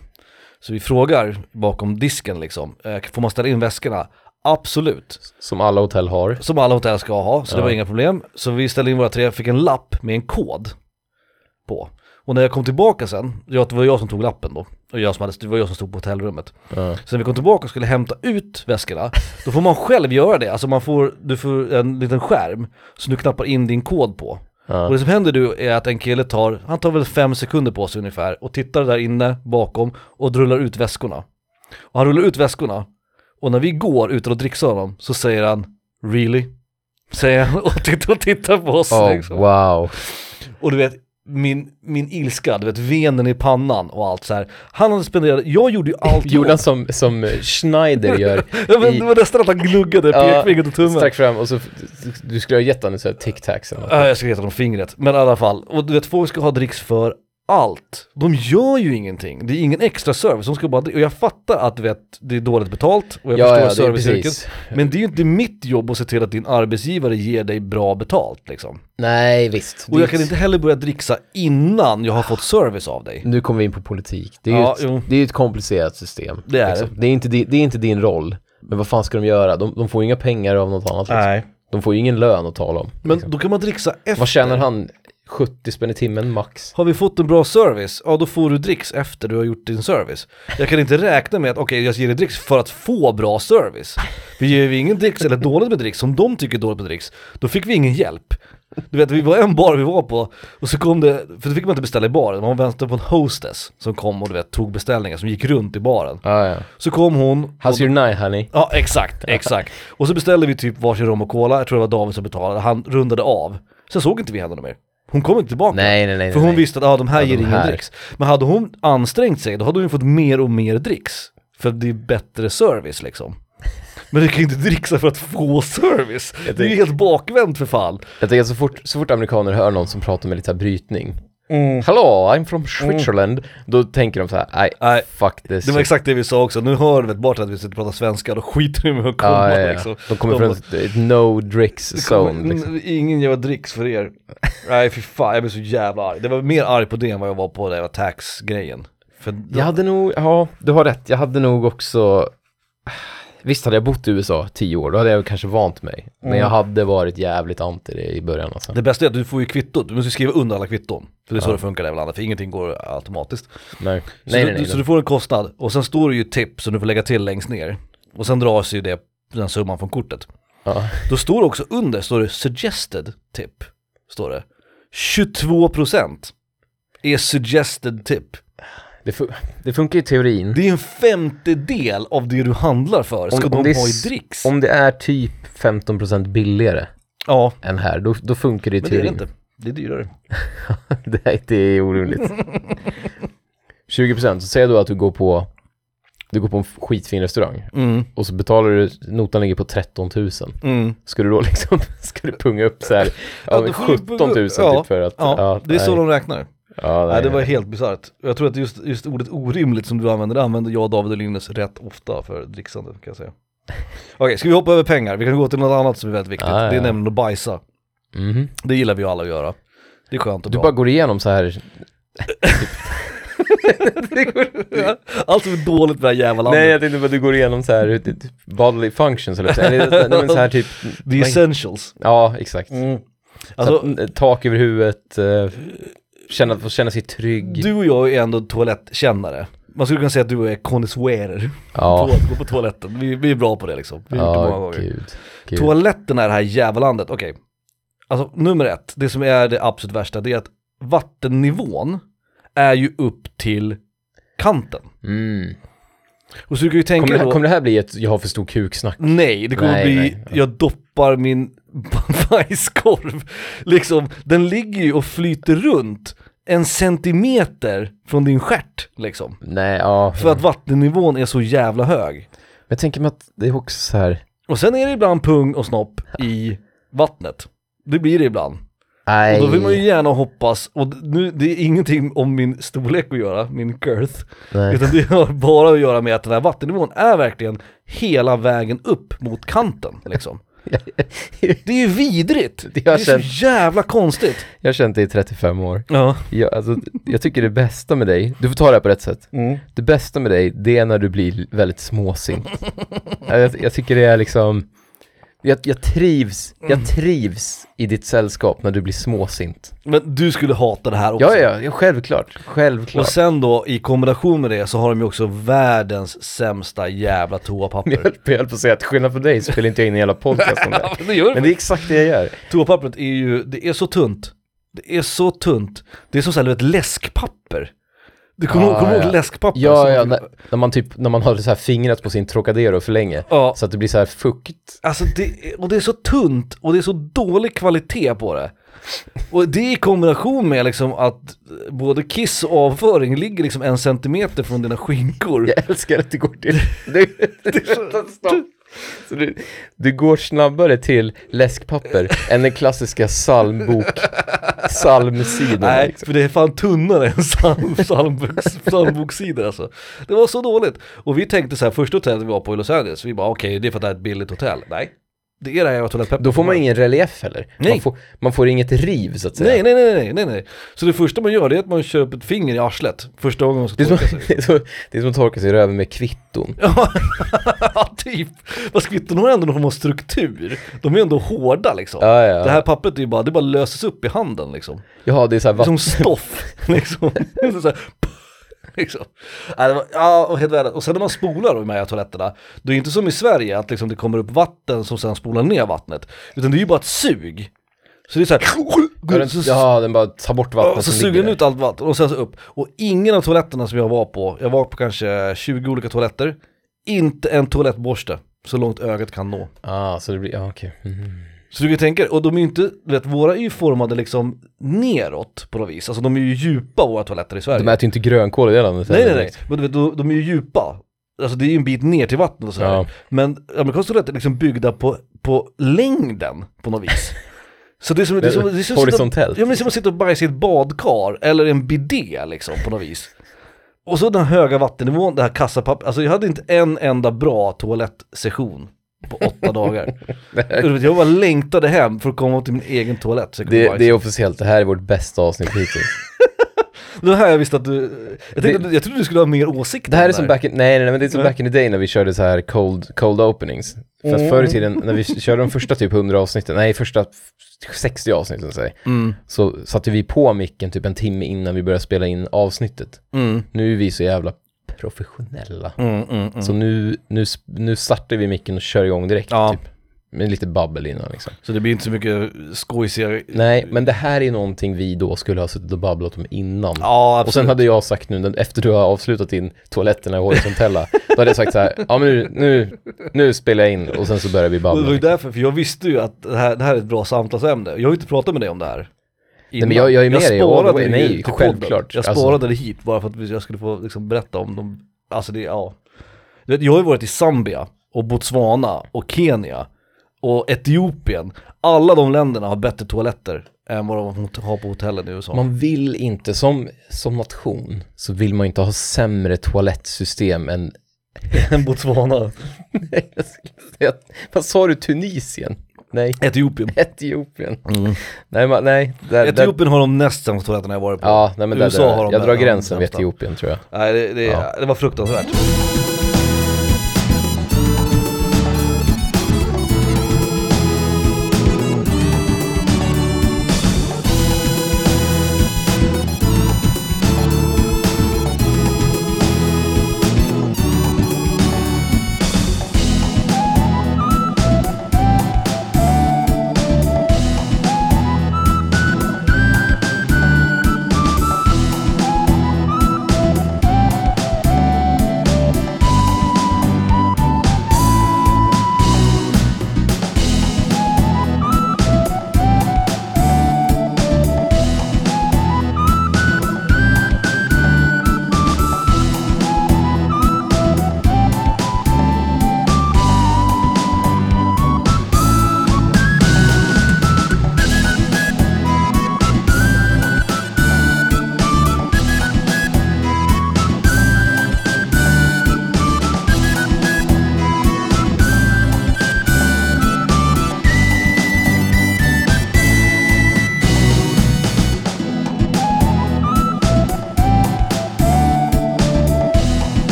[SPEAKER 2] Så vi frågar bakom disken liksom, eh, får man ställa in väskorna? Absolut,
[SPEAKER 1] Som alla hotell har.
[SPEAKER 2] som alla hotell ska ha, så det
[SPEAKER 1] Ja.
[SPEAKER 2] var inga problem. Så vi ställde in våra tre, fick en lapp med en kod på. Och när jag kom tillbaka sen, det var jag som tog lappen då, och jag som hade, det var jag som stod på hotellrummet.
[SPEAKER 1] Ja.
[SPEAKER 2] Så när vi kom tillbaka och skulle hämta ut väskorna, då får man själv göra det. Alltså man får, du får en liten skärm som du knappar in din kod på. Och
[SPEAKER 1] Ja.
[SPEAKER 2] det som händer nu är att en kille tar, han tar väl fem sekunder på sig ungefär och tittar där inne bakom och drullar ut väskorna. Och han rullar ut väskorna och när vi går utan att dricksa honom så säger han 'Really?' Säger han och tittar, och tittar på oss
[SPEAKER 1] Oh,
[SPEAKER 2] liksom.
[SPEAKER 1] wow.
[SPEAKER 2] Och du vet, min, min ilska, du vet venen i pannan och allt så här. Han hade spenderat, jag gjorde ju allt
[SPEAKER 1] Gjorde han som, som Schneider gör
[SPEAKER 2] Ja men
[SPEAKER 1] i-
[SPEAKER 2] det var nästan att han gluggade pekfingret och tummen.
[SPEAKER 1] Stack fram och så, du skulle ha gett honom så här tic-tacs eller något.
[SPEAKER 2] Ja, jag ska heta dem fingret. Men i alla fall, och du vet folk ska ha dricks för allt. De gör ju ingenting. Det är ingen extra service, de ska bara Och jag fattar att vet, det är dåligt betalt och jag
[SPEAKER 1] Ja, ja,
[SPEAKER 2] förstår
[SPEAKER 1] det är
[SPEAKER 2] serviceyrket. Men det är ju inte mitt jobb att se till att din arbetsgivare ger dig bra betalt liksom.
[SPEAKER 1] Nej, visst.
[SPEAKER 2] Och jag kan inte heller börja dricksa innan jag har fått service av dig.
[SPEAKER 1] Nu kommer vi in på politik. Det är ju
[SPEAKER 2] Ja,
[SPEAKER 1] ett, det är ett komplicerat system.
[SPEAKER 2] Det är
[SPEAKER 1] liksom. det. är inte din, det är inte din roll. Men vad fan ska de göra? De, de får inga pengar av något annat. Liksom.
[SPEAKER 2] Nej.
[SPEAKER 1] De får ju ingen lön att tala om.
[SPEAKER 2] Men
[SPEAKER 1] liksom.
[SPEAKER 2] då kan man dricksa efter.
[SPEAKER 1] Vad tjänar han? 70 spänn i timmen max?
[SPEAKER 2] Har vi fått en bra service, ja då får du dricks efter du har gjort din service. Jag kan inte räkna med att okej jag ger dig dricks för att få bra service. Vi ger vi ingen dricks eller dåligt med dricks som de tycker är dåligt med dricks, då fick vi ingen hjälp. Du vet, vi var en bar vi var på och så kom det, för då fick man inte beställa i baren, man väntade på en hostess som kom och du vet tog beställningar som gick runt i baren.
[SPEAKER 1] Ah, ja.
[SPEAKER 2] Så kom hon
[SPEAKER 1] How's your night honey?
[SPEAKER 2] Ja exakt, exakt. Och så beställde vi typ varsin rom och cola, jag tror det var David som betalade, han rundade av. Sen såg inte vi henne mer. Hon kom inte tillbaka.
[SPEAKER 1] Nej, nej, nej.
[SPEAKER 2] För hon
[SPEAKER 1] nej.
[SPEAKER 2] visste att ah, de här
[SPEAKER 1] Ja,
[SPEAKER 2] ger
[SPEAKER 1] de
[SPEAKER 2] ingen
[SPEAKER 1] här.
[SPEAKER 2] dricks. Men hade hon ansträngt sig, då hade hon fått mer och mer dricks. För det är bättre service liksom. Men du kan ju inte dricksa för att få service. Det är ju helt bakvänt för fan.
[SPEAKER 1] Jag tänker så fort, så fort amerikaner hör någon som pratar med lite här brytning.
[SPEAKER 2] Mm.
[SPEAKER 1] Hello, I'm from Switzerland. Då tänker de så här, nej, fuck this.
[SPEAKER 2] Det var exakt det vi sa också, nu hör vet bara att vi sitter och pratar svenska, då skiter vi med att komma
[SPEAKER 1] ja, ja, ja.
[SPEAKER 2] liksom.
[SPEAKER 1] De kommer
[SPEAKER 2] De
[SPEAKER 1] från
[SPEAKER 2] bara-
[SPEAKER 1] ett, no dricks zone liksom.
[SPEAKER 2] n- Ingen jävla dricks för er. Nej fy fan, jag blev så jävla arg. Det var mer arg på det än vad jag var på det var tax-grejen.
[SPEAKER 1] Jag hade nog, ja, du har rätt. Jag hade nog också, visst hade jag bott i USA tio år, då hade jag kanske vant mig. Men
[SPEAKER 2] Mm.
[SPEAKER 1] jag hade varit jävligt anti det i början alltså.
[SPEAKER 2] Det bästa är att du får ju kvittot, du måste skriva under alla kvitton. För det är så
[SPEAKER 1] Ja.
[SPEAKER 2] det funkar i det här landet, för ingenting går automatiskt.
[SPEAKER 1] Nej,
[SPEAKER 2] Så,
[SPEAKER 1] nej,
[SPEAKER 2] du,
[SPEAKER 1] nej. nej,
[SPEAKER 2] så du får en kostnad, och sen står det ju tipp som du får lägga till längst ner. Och sen dras ju det, den summan från kortet.
[SPEAKER 1] Ja.
[SPEAKER 2] Då står det också under, står det suggested tip. Står det. 22% är suggested tip.
[SPEAKER 1] Det, fu- det funkar i teorin.
[SPEAKER 2] Det är en femtedel av det du handlar för, ska
[SPEAKER 1] Om-
[SPEAKER 2] de ha i dricks?
[SPEAKER 1] Om det är typ 15% billigare
[SPEAKER 2] Ja,
[SPEAKER 1] än här, då, då funkar det i
[SPEAKER 2] men det är det
[SPEAKER 1] teorin.
[SPEAKER 2] inte. Det är dyrare.
[SPEAKER 1] det, är, det är orimligt. 20% så säger du att du går på du går på en skitfin restaurang
[SPEAKER 2] Mm,
[SPEAKER 1] och så betalar du, notan ligger på 13 000.
[SPEAKER 2] mm.
[SPEAKER 1] Ska du då liksom, ska du punga upp så här, ja,
[SPEAKER 2] Ja,
[SPEAKER 1] men
[SPEAKER 2] då får du
[SPEAKER 1] 17 000
[SPEAKER 2] punga- ja,
[SPEAKER 1] typ för att,
[SPEAKER 2] Ja, det är så
[SPEAKER 1] nej.
[SPEAKER 2] de räknar.
[SPEAKER 1] Ja,
[SPEAKER 2] Nej, det var helt bisarrt. Jag tror att just, just ordet orimligt som du använder, det använder jag David och Linus rätt ofta för dricksande kan jag säga. Okej, ska vi hoppa över pengar? Vi kan gå till något annat som är väldigt viktigt.
[SPEAKER 1] Ja, ja,
[SPEAKER 2] Det är nämligen att bajsa.
[SPEAKER 1] Mhm.
[SPEAKER 2] Det gillar vi alla att göra. Det är skönt och
[SPEAKER 1] Du
[SPEAKER 2] bra.
[SPEAKER 1] bara går igenom så här
[SPEAKER 2] Allt som är dåligt med det här jävla landet.
[SPEAKER 1] Nej jag tänkte bara du går igenom så här typ bodily functions eller så, eller, nej, men så här typ
[SPEAKER 2] The essentials.
[SPEAKER 1] Ja, exakt.
[SPEAKER 2] Mm.
[SPEAKER 1] Alltså, så tak över huvudet, eh, känna, få känna sig trygg.
[SPEAKER 2] du och jag är ändå toalettkännare. Man skulle kunna säga att du är konnässörer
[SPEAKER 1] ja,
[SPEAKER 2] gå på toaletten. Vi, vi är bra på det liksom. Vi har gjort det många
[SPEAKER 1] ja
[SPEAKER 2] gånger.
[SPEAKER 1] gud. gud.
[SPEAKER 2] Toaletten är det här jävla landet, okej. Alltså nummer ett, det som är det absolut värsta, det är att vattennivån är ju upp till kanten.
[SPEAKER 1] Mm.
[SPEAKER 2] Och så du kan ju tänka
[SPEAKER 1] Kommer, det här,
[SPEAKER 2] då,
[SPEAKER 1] kommer det här bli ett jag har för stor kuksnack?
[SPEAKER 2] nej, det kommer
[SPEAKER 1] Nej,
[SPEAKER 2] bli,
[SPEAKER 1] nej.
[SPEAKER 2] jag doppar min bajskorv. Liksom, den ligger ju och flyter runt en centimeter från din stjärt liksom.
[SPEAKER 1] Nej, ja.
[SPEAKER 2] För att vattennivån är så jävla hög.
[SPEAKER 1] Jag tänker mig att det är också så här.
[SPEAKER 2] Och sen är det ibland pung och snopp i vattnet. Det blir det ibland.
[SPEAKER 1] Nej.
[SPEAKER 2] Och då vill man ju gärna hoppas, och nu, det är ingenting om min storlek att göra, min girth,
[SPEAKER 1] Nej.
[SPEAKER 2] utan det har bara att göra med att den här vattennivån är verkligen hela vägen upp mot kanten liksom. Det är ju vidrigt!
[SPEAKER 1] Det
[SPEAKER 2] är
[SPEAKER 1] känt-
[SPEAKER 2] så jävla konstigt.
[SPEAKER 1] Jag har känt dig i 35 år.
[SPEAKER 2] Ja.
[SPEAKER 1] Jag, alltså, jag tycker det bästa med dig, du får ta det här på rätt sätt. Det bästa med dig, det är när du blir väldigt småsint. jag, jag tycker det är liksom, jag, jag trivs, jag trivs i ditt sällskap när du blir småsint.
[SPEAKER 2] Men du skulle hata det här också.
[SPEAKER 1] Ja, ja, ja, självklart,
[SPEAKER 2] Och
[SPEAKER 1] självklart.
[SPEAKER 2] sen då, i kombination med det, så har de ju också världens sämsta jävla
[SPEAKER 1] Jag
[SPEAKER 2] toapapper.
[SPEAKER 1] höll, jag höll på att säga att skillnad från dig spelar inte jag in en hela podcast om det.
[SPEAKER 2] men det gör
[SPEAKER 1] Men det är exakt det jag gör.
[SPEAKER 2] Toapappret är ju, det är så tunt. Det är så tunt. Det är som såhär, vet, läskpapper. Du kommer
[SPEAKER 1] Ja,
[SPEAKER 2] ihåg- kommer du ihåg
[SPEAKER 1] ja.
[SPEAKER 2] läskpapper?
[SPEAKER 1] Ja, ja, när, när man typ, när man har så här fingrat på sin Trocadero för länge.
[SPEAKER 2] ja.
[SPEAKER 1] Så att det blir så här fukt.
[SPEAKER 2] Alltså det, och det är så tunt och det är så dålig kvalitet på det. Och det i kombination med liksom att både kiss och avföring ligger liksom en centimeter från dina skinkor.
[SPEAKER 1] Jag älskar att det går till... Du, stopp. Så du, du går snabbare till läskpapper än den klassiska psalmbok, psalmsidan.
[SPEAKER 2] Nej,
[SPEAKER 1] liksom.
[SPEAKER 2] för det är fan tunnare än psalm, psalmboks, psalmboksidor alltså. Det var så dåligt. Och vi tänkte så här, första hotellet vi var på i Los Angeles, vi bara okej, det är för att det är ett billigt hotell. Nej, det är det här jävla toalettpapper.
[SPEAKER 1] Då får man ingen relief heller.
[SPEAKER 2] Nej.
[SPEAKER 1] Man får, man får inget riv så att säga.
[SPEAKER 2] Nej, nej, nej, nej, nej, nej. Så det första man gör det är att man upp ett finger i arslet första gången man ska
[SPEAKER 1] Det är, som,
[SPEAKER 2] torka sig.
[SPEAKER 1] det, är som, det är som att torka sig i röven med kvitton.
[SPEAKER 2] Ja, typ. Fast kvitton har ändå någon form av struktur. De är ändå hårda liksom.
[SPEAKER 1] Ja, ja.
[SPEAKER 2] Det här pappret är ju bara, det bara löses upp i handen liksom.
[SPEAKER 1] Ja, det är så här vatten.
[SPEAKER 2] som stoff liksom. Så här, liksom. Ja, det var, ja, och helt värdigt. Och sen när man spolar de här toaletterna, då är det inte som i Sverige att liksom det kommer upp vatten som sen spolar ner vattnet. Utan det är ju bara ett sug. Så det är så här,
[SPEAKER 1] Ja, den,
[SPEAKER 2] så,
[SPEAKER 1] ja, den bara tar bort vattnet
[SPEAKER 2] så suger den ut allt vatten och sen så upp. Och ingen av toaletterna som jag var på, jag var på kanske 20 olika toaletter, inte en toalettborste så långt ögat kan nå.
[SPEAKER 1] Ah, så det blir, ja okej. Mm.
[SPEAKER 2] Så du kan tänka och de är ju inte, du vet våra är ju formade liksom neråt på något vis, alltså de är ju djupa våra toaletter i Sverige.
[SPEAKER 1] De äter ju inte grönkål i det landet
[SPEAKER 2] nej nej nej, men du vet de, de är ju djupa. Alltså det är ju en bit ner till vattnet och sådär.
[SPEAKER 1] Ja.
[SPEAKER 2] Men amerikanska toaletter är liksom byggda på, på längden på något vis. Så det är som, det är som, det är som att sitta-
[SPEAKER 1] Horisontellt.
[SPEAKER 2] Ja men det är som att sitta och bajsa i ett badkar eller en bidé liksom på något vis. Och så den höga vattennivån, det här kassapappret, alltså jag hade inte en enda bra toalettsession på åtta dagar. Jag bara längtade hem för att komma till min egen toalett
[SPEAKER 1] Det, det är officiellt, det här är vårt bästa avsnitt hittills.
[SPEAKER 2] Det här jag visste att du, jag, tänkte,
[SPEAKER 1] Det-
[SPEAKER 2] jag trodde du skulle ha mer åsikter
[SPEAKER 1] Det här är som back in, nej, nej, men det är som back in the day när vi körde så här cold, cold openings. För att
[SPEAKER 2] Mm.
[SPEAKER 1] förr i tiden, när vi körde de första typ 100 avsnitten, nej första 60 avsnitten säg,
[SPEAKER 2] Mm,
[SPEAKER 1] så satte vi på micken typ en timme innan vi började spela in avsnittet.
[SPEAKER 2] mm,
[SPEAKER 1] Nu är vi så jävla professionella.
[SPEAKER 2] mm, mm, mm.
[SPEAKER 1] Så nu, nu, nu startar vi micken och kör igång direkt
[SPEAKER 2] Ja.
[SPEAKER 1] typ. Med lite babbel innan liksom.
[SPEAKER 2] Så det blir inte så mycket skojsigare.
[SPEAKER 1] Nej, men det här är någonting vi då skulle ha suttit och babblat om innan.
[SPEAKER 2] Ja,
[SPEAKER 1] Och sen hade jag sagt nu, efter du har avslutat din toaletterna i horisontella, då hade jag sagt så här, ja men nu, nu, nu spelar jag in och sen så börjar vi
[SPEAKER 2] Och det var ju
[SPEAKER 1] babbla.
[SPEAKER 2] därför, för jag visste ju att det här, det här är ett bra samtalsämne. Jag har ju inte pratat med dig om det här.
[SPEAKER 1] Men jag- jag är med dig all the way. Nej, självklart.
[SPEAKER 2] Jag
[SPEAKER 1] Alltså-
[SPEAKER 2] sparade det hit bara för att jag skulle få liksom berätta om dem. Alltså det, ja. Du vet, jag har ju varit i Zambia och Botswana och Kenya och Etiopien. Alla de länderna har bättre toaletter än vad de har på hotellen i USA.
[SPEAKER 1] Man vill inte, som, som nation, så vill man inte ha sämre toalettsystem än,
[SPEAKER 2] Än Botswana.
[SPEAKER 1] nej, jag skulle säga, vad sa du, Tunisien? Nej,
[SPEAKER 2] Etiopien.
[SPEAKER 1] Etiopien.
[SPEAKER 2] Mm.
[SPEAKER 1] Nej, man, nej. Där, där,
[SPEAKER 2] Etiopien har de näst sämsta toaletterna jag varit på.
[SPEAKER 1] ja, nej men där,
[SPEAKER 2] USA har
[SPEAKER 1] där,
[SPEAKER 2] de
[SPEAKER 1] jag
[SPEAKER 2] där-
[SPEAKER 1] drar gränsen vid. Etiopien tror jag.
[SPEAKER 2] Nej, det, det,
[SPEAKER 1] Ja.
[SPEAKER 2] det var fruktansvärt.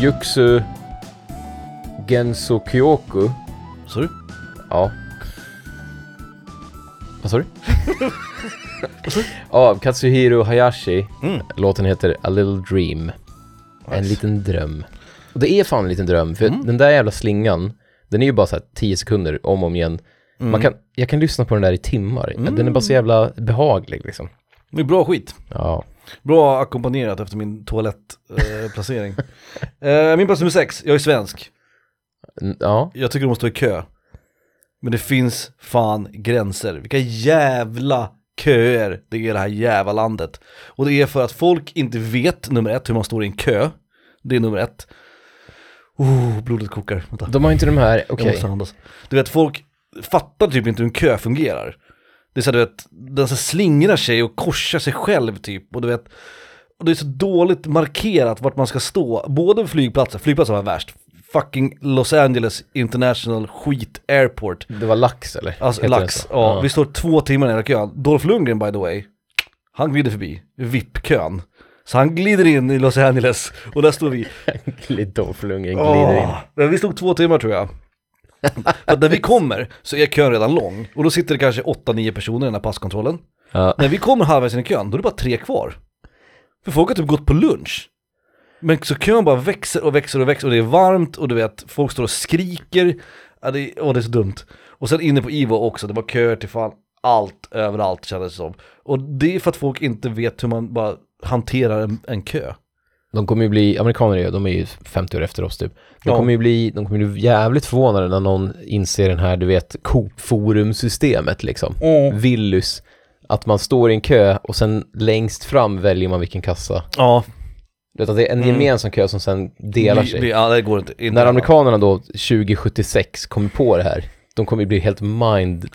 [SPEAKER 1] Yuxu Genso Kyoku.
[SPEAKER 2] Så du?
[SPEAKER 1] Ja. Vad sa du? Av Katsuhiro Hayashi.
[SPEAKER 2] Mm.
[SPEAKER 1] Låten heter A Little Dream. En
[SPEAKER 2] Nice.
[SPEAKER 1] liten dröm. Och det är fan en liten dröm, för
[SPEAKER 2] Mm.
[SPEAKER 1] den där jävla slingan, den är ju bara så här 10 sekunder om och om igen.
[SPEAKER 2] Mm.
[SPEAKER 1] Man kan, jag kan lyssna på den där i timmar. Den är bara så jävla behaglig liksom.
[SPEAKER 2] Det är bra skit.
[SPEAKER 1] Ja.
[SPEAKER 2] Bra ackompanjerat efter min toalettplacering. eh, min plats nummer sex, jag är svensk.
[SPEAKER 1] N- Ja.
[SPEAKER 2] Jag tycker de måste stå i kö. Men det finns fan gränser. Vilka jävla köer det är i det här jävla landet. Och det är för att folk inte vet, nummer ett, hur man står i en kö. Det är nummer ett. Oh, blodet kokar. Vänta.
[SPEAKER 1] De har inte de här, okej.
[SPEAKER 2] Måste andas. Du vet, folk fattar typ inte hur en kö fungerar. Det är så här, du vet, den så slingrar sig och korsar sig själv typ. Och du vet, och det är så dåligt markerat vart man ska stå. Både vid flygplatser, flygplatser var värst. Fucking Los Angeles International Skit Airport.
[SPEAKER 1] Det var lax eller?
[SPEAKER 2] Alltså
[SPEAKER 1] Heter
[SPEAKER 2] lax,
[SPEAKER 1] så?
[SPEAKER 2] ja, Vi står två timmar i den här kön. Dolph Lundgren by the way, han glider förbi VIP-kön. Så han glider in i Los Angeles och där står vi.
[SPEAKER 1] Dolph Lundgren glider in.
[SPEAKER 2] Men vi stod två timmar tror jag. För när vi kommer så är kön redan lång och då sitter det kanske 8-9 personer i den här passkontrollen.
[SPEAKER 1] Ja.
[SPEAKER 2] När vi kommer halvvägs in i kön, då är det bara tre kvar. För folk har typ gått på lunch. Men så kön bara växer och växer och växer och det är varmt och du vet, folk står och skriker. Ja, det, åh, det är så dumt. Och sen inne på Ivo också, det var köer till fan allt, överallt kändes det som. Och det är för att folk inte vet hur man bara hanterar en, en kö.
[SPEAKER 1] De kommer ju bli, amerikaner är, de är ju 50 år efter oss typ. De
[SPEAKER 2] Ja.
[SPEAKER 1] kommer ju bli, de kommer bli jävligt förvånade när någon inser den här, du vet, Coop-forum-systemet liksom. Willys. Att man står i en kö och sen längst fram väljer man vilken kassa.
[SPEAKER 2] Ja,
[SPEAKER 1] Du vet att det är en
[SPEAKER 2] Mm.
[SPEAKER 1] gemensam kö som sen delar sig.
[SPEAKER 2] ja det går inte. inte
[SPEAKER 1] När amerikanerna då 2076 kommer på det här, de kommer ju bli helt mind...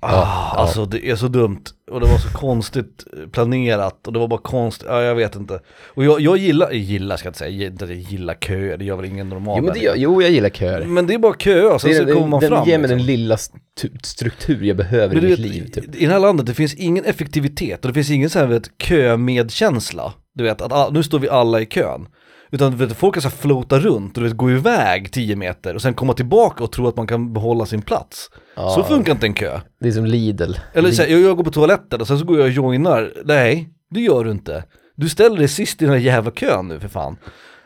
[SPEAKER 2] Ah,
[SPEAKER 1] Ja.
[SPEAKER 2] Alltså det är så dumt och det var så konstigt planerat och det var bara konstigt, ja jag vet inte. Och jag, jag gillar, jag gillar ska jag inte säga, inte att jag gillar köer, det gör väl ingen normal
[SPEAKER 1] Jo, men det, gör- jo jag gillar köer.
[SPEAKER 2] Men det är bara köer, sen
[SPEAKER 1] Det,
[SPEAKER 2] så kommer man
[SPEAKER 1] den
[SPEAKER 2] fram
[SPEAKER 1] ger mig
[SPEAKER 2] liksom.
[SPEAKER 1] den lilla stu- struktur jag behöver
[SPEAKER 2] Men
[SPEAKER 1] i mitt
[SPEAKER 2] vet,
[SPEAKER 1] liv typ.
[SPEAKER 2] I det här landet, det finns ingen effektivitet och det finns ingen så här vet, kömedkänsla. Du vet, att nu står vi alla i kön. Utan vet, folk kan så här floata runt och vet, gå iväg 10 meter och sen komma tillbaka och tro att man kan behålla sin plats.
[SPEAKER 1] Ja,
[SPEAKER 2] Så funkar inte en kö.
[SPEAKER 1] Det är som Lidl.
[SPEAKER 2] Eller så här, jag, jag går på toaletten och sen så går jag och joinar. Nej, det gör du inte. Du ställer dig sist i den här jävla kön nu för fan.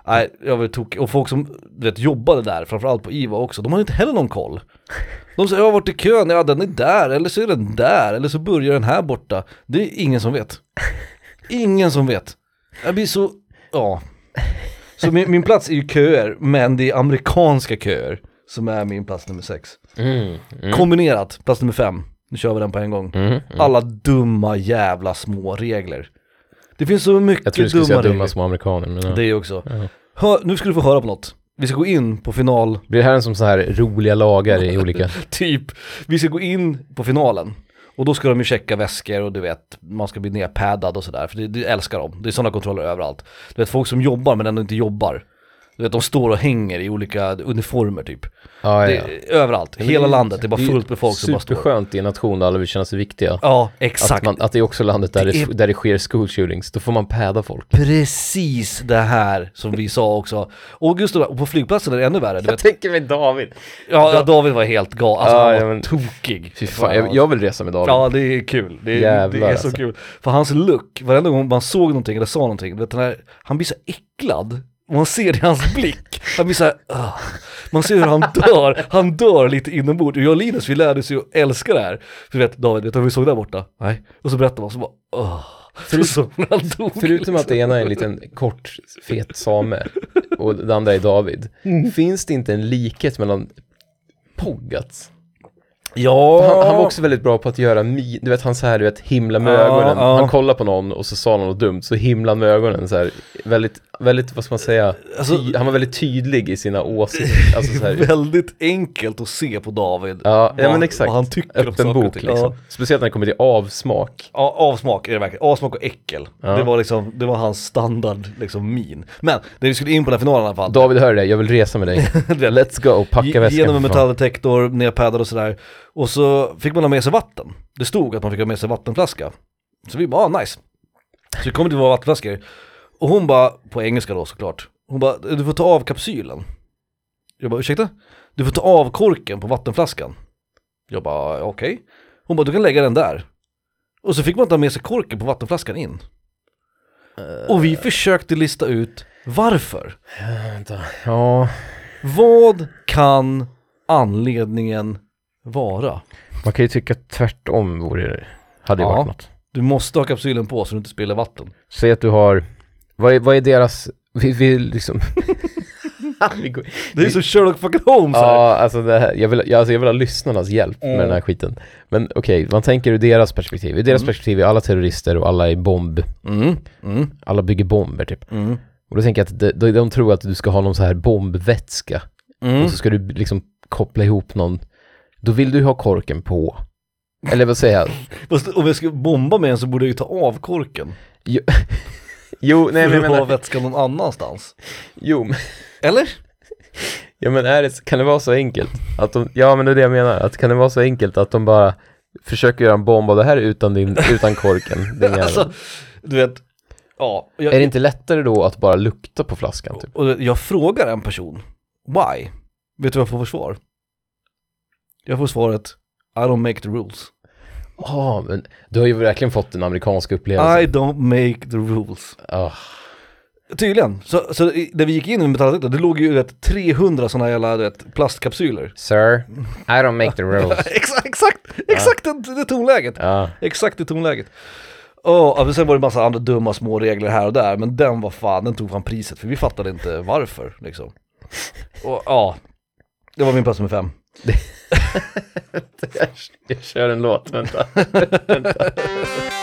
[SPEAKER 2] Nej, jag var tokig. Och folk som vet, jobbade där, framförallt på IVA också, de hade inte heller någon koll. De säger, jag har varit i kön, ja den är där, eller så är den där, eller så börjar den här borta. Det är ingen som vet. Ingen som vet. Jag blir så, ja. Så min, min plats är ju köer, men det är amerikanska köer som är min plats nummer sex.
[SPEAKER 1] Mm, mm,
[SPEAKER 2] Kombinerat, plats nummer fem. Nu kör vi den på en gång.
[SPEAKER 1] mm, mm.
[SPEAKER 2] Alla dumma jävla små regler. Det finns så mycket
[SPEAKER 1] Jag tror du skulle
[SPEAKER 2] dumma
[SPEAKER 1] säga
[SPEAKER 2] regler.
[SPEAKER 1] dumma små amerikaner, men ja.
[SPEAKER 2] Det är också.
[SPEAKER 1] Ja.
[SPEAKER 2] Hör, nu ska du få höra på något. Vi ska gå in på final,
[SPEAKER 1] Blir det här en som så här roliga lagar i olika...
[SPEAKER 2] typ, vi ska gå in på finalen. Och då ska de ju checka väskor och du vet, man ska bli nerpaddad och sådär, för det, det älskar de. Det är sådana kontroller överallt. Du vet, folk som jobbar men ändå inte jobbar. Du vet, de står och hänger i olika uniformer typ.
[SPEAKER 1] Ja,
[SPEAKER 2] Det
[SPEAKER 1] ja.
[SPEAKER 2] överallt,
[SPEAKER 1] Men
[SPEAKER 2] hela
[SPEAKER 1] det är-
[SPEAKER 2] landet, det är bara
[SPEAKER 1] det
[SPEAKER 2] fullt med folk som bara står.
[SPEAKER 1] Superskönt i en nation där alla vill känna sig viktiga.
[SPEAKER 2] Ja,
[SPEAKER 1] Att,
[SPEAKER 2] exakt.
[SPEAKER 1] man, att det är också landet där
[SPEAKER 2] Det
[SPEAKER 1] det,
[SPEAKER 2] är-
[SPEAKER 1] där det sker school shootings. Då får man päda folk.
[SPEAKER 2] Precis det här som vi sa också. Och just det, och på flygplatsen är det ännu värre. Du vet,
[SPEAKER 1] tänker mig David.
[SPEAKER 2] ja, ja, David var helt galen, alltså
[SPEAKER 1] Ja,
[SPEAKER 2] han
[SPEAKER 1] ja,
[SPEAKER 2] var
[SPEAKER 1] men-
[SPEAKER 2] tokig.
[SPEAKER 1] Fy fan, jag, jag vill resa med David.
[SPEAKER 2] Ja det är kul, det är, det
[SPEAKER 1] Jävlar,
[SPEAKER 2] är så
[SPEAKER 1] alltså.
[SPEAKER 2] kul. För hans look, varenda gång man såg någonting eller sa någonting, du vet, den här, han blir så äcklad. Man ser det i hans blick, han blir så här, "Ugh." man ser hur han dör, han dör lite inombords. Och jag och Linus vi lärde oss ju att älska det här. För du vet David, vet du vad vi såg där borta? Nej. Och så berättar man så bara, Åh.
[SPEAKER 1] Förut-
[SPEAKER 2] så han dog.
[SPEAKER 1] Förutom att det ena är en liten kort, fet same och det andra är David.
[SPEAKER 2] Mm.
[SPEAKER 1] Finns det inte en likhet mellan Poggats?
[SPEAKER 2] Ja,
[SPEAKER 1] Han, han var också väldigt bra på att göra mi, du vet han så här, du vet himla med
[SPEAKER 2] Ja,
[SPEAKER 1] ögonen.
[SPEAKER 2] ja.
[SPEAKER 1] Han kollar på någon och så sa han något dumt, så himla med ögonen så här. Väldigt, väldigt, vad ska man säga,
[SPEAKER 2] Alltså-
[SPEAKER 1] ty, han var väldigt tydlig i sina åsikter. Alltså så här,
[SPEAKER 2] väldigt enkelt att se på David.
[SPEAKER 1] ja, ja
[SPEAKER 2] vad-
[SPEAKER 1] men exakt.
[SPEAKER 2] Vad han tycker om
[SPEAKER 1] Öppen
[SPEAKER 2] och
[SPEAKER 1] bok liksom.
[SPEAKER 2] Ja.
[SPEAKER 1] Speciellt när det kommer till avsmak.
[SPEAKER 2] Ja, avsmak är det verkligen. Avsmak och äckel.
[SPEAKER 1] Ja.
[SPEAKER 2] Det var liksom, det var hans standard liksom min. Men, det vi skulle in på den här finalen i alla fall.
[SPEAKER 1] David, hör det, jag vill resa med dig. Let's go, packa väskan.
[SPEAKER 2] Genom en metalldetektor, nerpaddad och sådär. Och så fick man ha med sig vatten. Det stod att man fick ha med sig vattenflaska. Så vi bara, ah, nice. Så vi kommer till våra vattenflaskor. Och hon bara, på engelska då såklart. Hon bara, du får ta av kapsylen. Jag bara, ursäkta? Du får ta av korken på vattenflaskan. Jag bara, okej. Hon bara, du kan lägga den där. Och så fick man ta med sig korken på vattenflaskan in. Och vi försökte lista ut varför.
[SPEAKER 1] Vänta. Ja,
[SPEAKER 2] Vad kan anledningen vara?
[SPEAKER 1] man kan ju tycka tvärtom vore det. Hade ju
[SPEAKER 2] Ja.
[SPEAKER 1] varit något.
[SPEAKER 2] Du måste ha kapsylen på så du inte spiller vatten.
[SPEAKER 1] Säg att du har, vad är, vad är deras, vi, vi liksom... vi går,
[SPEAKER 2] Det är så Sherlock fucking Holmes här.
[SPEAKER 1] ja, alltså det här, jag vill, jag, alltså jag vill ha lyssnarnas hjälp med
[SPEAKER 2] Mm.
[SPEAKER 1] den här skiten. Men okej, man tänker ur deras perspektiv. Ur deras
[SPEAKER 2] Mm.
[SPEAKER 1] perspektiv är alla terrorister och alla är bomb,
[SPEAKER 2] Mm, mm,
[SPEAKER 1] alla bygger bomber typ.
[SPEAKER 2] mm,
[SPEAKER 1] Och då tänker jag att de, de, de tror att du ska ha någon så här bombvätska.
[SPEAKER 2] mm.
[SPEAKER 1] Och så ska du liksom koppla ihop någon, då vill du ha korken på. Eller vad säger jag?
[SPEAKER 2] Fast om jag ska bomba med en så borde jag ju ta av korken.
[SPEAKER 1] Jo, nej men jag
[SPEAKER 2] att ha
[SPEAKER 1] menar,
[SPEAKER 2] vätskan någon annanstans.
[SPEAKER 1] jo, men-
[SPEAKER 2] Eller?
[SPEAKER 1] ja men är det, kan det vara så enkelt? Att de, ja men det är det jag menar, att kan det vara så enkelt att de bara försöker göra en bomb av det här utan, din, utan korken? Din.
[SPEAKER 2] Alltså, du vet. Ja, jag,
[SPEAKER 1] är det inte lättare då att bara lukta på flaskan typ?
[SPEAKER 2] och jag frågar en person. Why? Vet du vad jag får för svar? Jag får svaret I don't make the rules.
[SPEAKER 1] Ja, men du har ju verkligen fått den amerikanska upplevelsen.
[SPEAKER 2] I don't make the rules.
[SPEAKER 1] Ah,
[SPEAKER 2] Tydligen. Så, så när vi gick in i metalldetektorn, det låg ju vet, 300 sådana jävla vet, plastkapsyler.
[SPEAKER 1] Sir, I don't make the rules.
[SPEAKER 2] exakt, exakt, exakt det, det tonläget.
[SPEAKER 1] ja.
[SPEAKER 2] Exakt det tonläget. Oh, alltså sen var det massa andra dumma små regler här och där, men den var fan, den tog fan priset för vi fattade inte varför liksom. Och ja, det var min plats nummer fem.
[SPEAKER 1] Jag, jag kör en låt, vänta. Från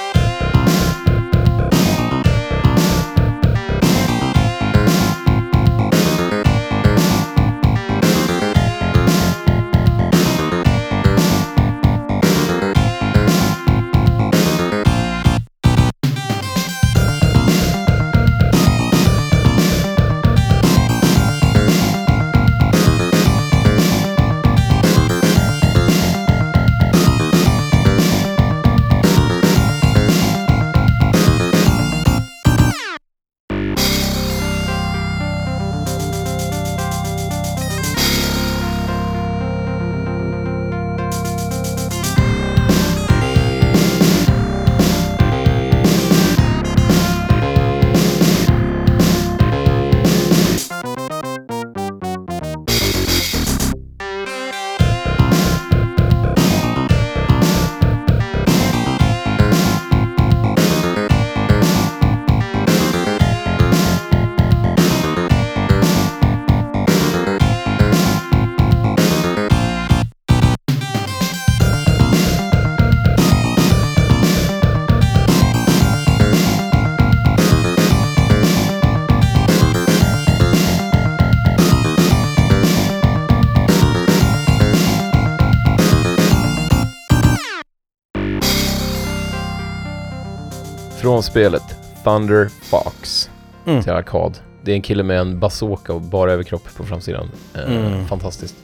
[SPEAKER 1] spelet Thunder Fox
[SPEAKER 2] Mm.
[SPEAKER 1] till arkad. Det är en kille med en bazooka och bara överkropp på framsidan. Eh,
[SPEAKER 2] Mm.
[SPEAKER 1] Fantastiskt.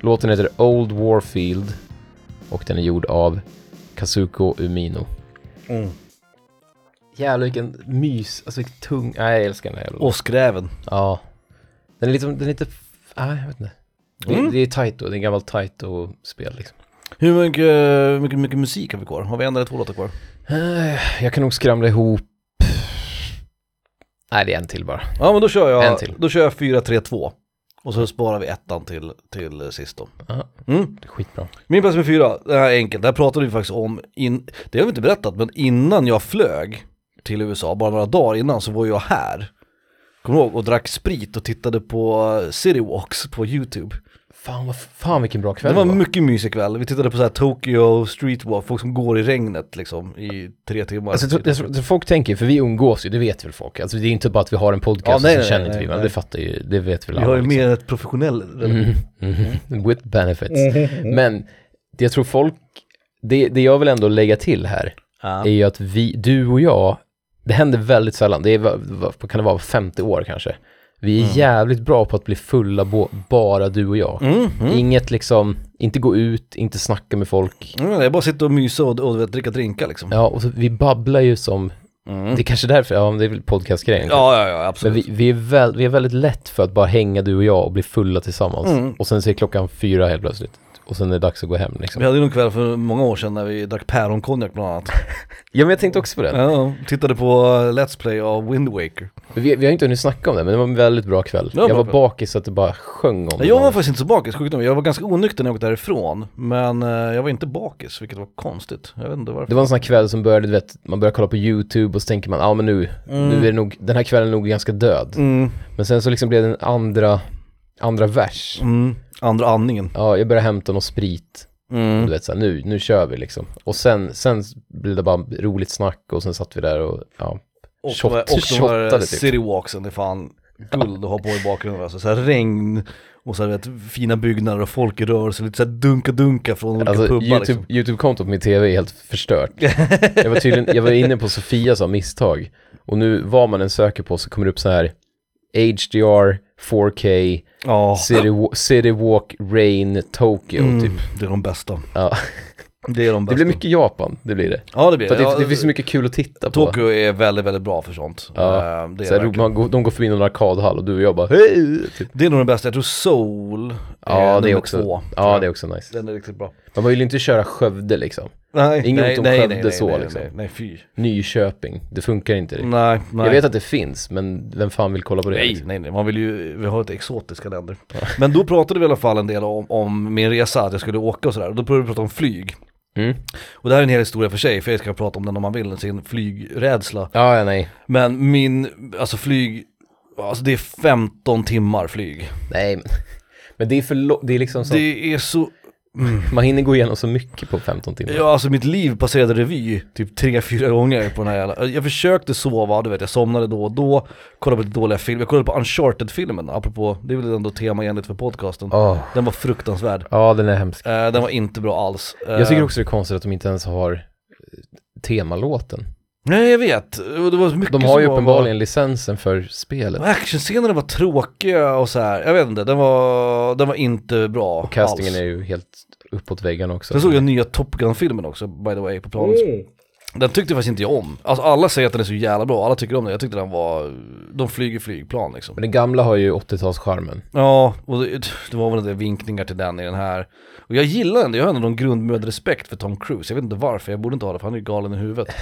[SPEAKER 1] Låten heter Old Warfield och den är gjord av Kazuko Umino.
[SPEAKER 2] Mm.
[SPEAKER 1] Jävlar vilken mys, alltså vilken tung, nej jag älskar den här jävla
[SPEAKER 2] Och skräven.
[SPEAKER 1] Ja. Den är lite, den är lite, nej jag vet inte. Det,
[SPEAKER 2] Mm.
[SPEAKER 1] det är Taito, det är en gammal Taito-spel liksom.
[SPEAKER 2] Hur mycket, mycket, mycket musik har vi kvar? Har vi en eller två låtar kvar?
[SPEAKER 1] Eh, Jag kan nog skramla ihop, nej det är en till bara.
[SPEAKER 2] Ja men då kör
[SPEAKER 1] En
[SPEAKER 2] jag,
[SPEAKER 1] till.
[SPEAKER 2] då kör jag 4-3-2. Och så sparar vi ettan till, till sist då.
[SPEAKER 1] Ja,
[SPEAKER 2] Mm.
[SPEAKER 1] det är skitbra.
[SPEAKER 2] Min plats med fyra, det här är enkelt, det här pratade vi faktiskt om, in, det har vi inte berättat, men innan jag flög till USA, bara några dagar innan, så var jag här. Kommer ihåg? Och drack sprit och tittade på eh, City Walks på YouTube.
[SPEAKER 1] Fan, vad, fan vilken bra kväll
[SPEAKER 2] Det var en mycket mysig kväll, vi tittade på så här Tokyo Street Walk, folk som går i regnet liksom i tre timmar.
[SPEAKER 1] Alltså, tror, jag tror folk tänker, för vi umgås ju, det vet väl folk. Alltså det är inte bara att vi har en podcast
[SPEAKER 2] Ja, nej,
[SPEAKER 1] och så känner inte vi varandra, det fattar ju, det vet väl
[SPEAKER 2] vi
[SPEAKER 1] alla.
[SPEAKER 2] har ju
[SPEAKER 1] liksom.
[SPEAKER 2] mer ett professionell relation.
[SPEAKER 1] Mhm, mhm. With benefits. Men det jag tror folk, det, det jag vill ändå lägga till här,
[SPEAKER 2] Ja.
[SPEAKER 1] är ju att vi, du och jag, det händer väldigt sällan, det är, vad, kan det vara, 50 år kanske. Vi är jävligt bra på att bli fulla, bara du och jag.
[SPEAKER 2] Mm, mm.
[SPEAKER 1] Inget liksom, inte gå ut, inte snacka med folk.
[SPEAKER 2] Mm, det är bara att sitta och mysa och, och dricka drinkar liksom.
[SPEAKER 1] Ja, och så, vi babblar ju som,
[SPEAKER 2] Mm.
[SPEAKER 1] det är kanske därför, ja men det är väl podcastgrejen.
[SPEAKER 2] Ja, ja, ja,
[SPEAKER 1] Men
[SPEAKER 2] absolut.
[SPEAKER 1] vi, vi, är väl, vi är väldigt lätt för att bara hänga du och jag och bli fulla tillsammans.
[SPEAKER 2] Mm.
[SPEAKER 1] Och sen ser klockan fyra helt plötsligt. Och sen är det dags att gå hem liksom.
[SPEAKER 2] Vi hade ju någon kväll för många år sedan när vi drack päronkonjak bland annat.
[SPEAKER 1] Ja men jag tänkte också på det.
[SPEAKER 2] Ja, tittade på uh, Let's Play av Wind Waker.
[SPEAKER 1] Vi, vi har inte hunnit snacka om det, men det var en väldigt bra kväll.
[SPEAKER 2] Var
[SPEAKER 1] jag var
[SPEAKER 2] kväll.
[SPEAKER 1] bakis så att det bara sjöng om det.
[SPEAKER 2] Jag var faktiskt inte så bakis, sjukt. Jag var ganska onykter när jag åkte därifrån. Men eh, jag var inte bakis, vilket var konstigt. Jag vet inte varför.
[SPEAKER 1] Det var en sån här kväll som började, du vet, man börjar kolla på YouTube och så tänker man, ja men nu, nu är det nog, den här kvällen är nog ganska död.
[SPEAKER 2] Mm,
[SPEAKER 1] Men sen så liksom blev det en andra, andra vers.
[SPEAKER 2] mm, andra andningen.
[SPEAKER 1] Ja, jag började hämta någon sprit.
[SPEAKER 2] Mm.
[SPEAKER 1] Du vet såhär, nu, nu kör vi liksom. Och sen, sen blev det bara roligt snack och sen satt vi där och, ja.
[SPEAKER 2] Och,
[SPEAKER 1] Shot-
[SPEAKER 2] de här- och de här
[SPEAKER 1] typ.
[SPEAKER 2] city walksen, det är fan guld att ha på i bakgrunden alltså. Så här regn och så här, vet, fina byggnader och folk i rörelse, lite så här dunka-dunka från olika
[SPEAKER 1] Alltså
[SPEAKER 2] pubbar
[SPEAKER 1] YouTube,
[SPEAKER 2] liksom.
[SPEAKER 1] YouTube-kontot på min tv är helt förstört. jag var tydligen, jag var inne på Sofias av misstag. Och nu, vad man än söker på så kommer det upp så här HDR, 4K,
[SPEAKER 2] Ja,
[SPEAKER 1] City, City Walk, Rain, Tokyo
[SPEAKER 2] mm,
[SPEAKER 1] typ.
[SPEAKER 2] det är de bästa.
[SPEAKER 1] Ja.
[SPEAKER 2] Det är de
[SPEAKER 1] Det
[SPEAKER 2] bästa.
[SPEAKER 1] blir mycket Japan, det blir det.
[SPEAKER 2] Ja det blir
[SPEAKER 1] För att
[SPEAKER 2] Ja,
[SPEAKER 1] det, det finns så mycket kul att titta på.
[SPEAKER 2] Tokyo är väldigt, väldigt bra för sånt.
[SPEAKER 1] Ja,
[SPEAKER 2] Eh, det, är
[SPEAKER 1] Så man går, de går förbi någon arkadhall och du och jag bara hej! Typ.
[SPEAKER 2] det är nog den bästa, jag tror Soul
[SPEAKER 1] Ja, det är också,
[SPEAKER 2] två.
[SPEAKER 1] ja, det är också nice.
[SPEAKER 2] Den är riktigt bra.
[SPEAKER 1] Man vill ju inte köra Skövde liksom.
[SPEAKER 2] Nej,
[SPEAKER 1] Ingen
[SPEAKER 2] nej,
[SPEAKER 1] ont om
[SPEAKER 2] nej,
[SPEAKER 1] Skövde
[SPEAKER 2] nej, nej,
[SPEAKER 1] så,
[SPEAKER 2] nej,
[SPEAKER 1] liksom.
[SPEAKER 2] nej, nej, fy.
[SPEAKER 1] Nyköping, det funkar inte riktigt.
[SPEAKER 2] Nej, nej.
[SPEAKER 1] Jag vet att det finns, men vem fan vill kolla på det?
[SPEAKER 2] Nej,
[SPEAKER 1] liksom?
[SPEAKER 2] nej, nej, man vill ju, vi har ett exotiska länder. Men då pratade vi i alla fall en del om, om min resa, att jag skulle åka och sådär. Och då började vi prata om flyg.
[SPEAKER 1] Mm.
[SPEAKER 2] Och det här är en hel historia för sig, för jag ska prata om den om man vill, sin flygrädsla.
[SPEAKER 1] Ja, ja, nej.
[SPEAKER 2] Men min, alltså flyg, alltså det är 15 timmar flyg.
[SPEAKER 1] Nej, men, men det är för det är liksom så,
[SPEAKER 2] Det är så,
[SPEAKER 1] man hinner gå igenom så mycket på 15 timmar.
[SPEAKER 2] ja alltså mitt liv passerade revy typ tre, fyra gånger på den här jävla, jag försökte sova, du vet jag somnade då och då, kollade på lite dåliga filmer, jag kollade på Uncharted-filmen, apropå, det är väl ändå tema enligt för podcasten.
[SPEAKER 1] Åh.
[SPEAKER 2] Den var fruktansvärd.
[SPEAKER 1] Ja, den är hemsk.
[SPEAKER 2] Eh, den var inte bra alls. Eh,
[SPEAKER 1] Jag tycker också det är konstigt att de inte ens har eh, temalåten.
[SPEAKER 2] Nej jag vet, det var mycket
[SPEAKER 1] De har ju
[SPEAKER 2] som var-
[SPEAKER 1] uppenbarligen licensen för spelet.
[SPEAKER 2] Actionscenerna var tråkiga och så här. jag vet inte, den var, den var inte bra
[SPEAKER 1] Och castingen
[SPEAKER 2] alls.
[SPEAKER 1] är ju helt uppåt väggarna också.
[SPEAKER 2] Sen såg jag nya Top Gun-filmen också, by the way, på planet. Den tyckte faktiskt inte jag om. Alltså alla säger att den är så jävla bra, alla tycker om den. Jag tyckte den var, de flyger flygplan liksom.
[SPEAKER 1] Men den gamla har ju 80-talscharmen.
[SPEAKER 2] Ja, och det, det var väl en del vinkningar till den i den här. Och jag gillar den, jag har ändå någon grundmödd respekt för Tom Cruise. Jag vet inte varför, jag borde inte ha det för han är ju galen i huvudet.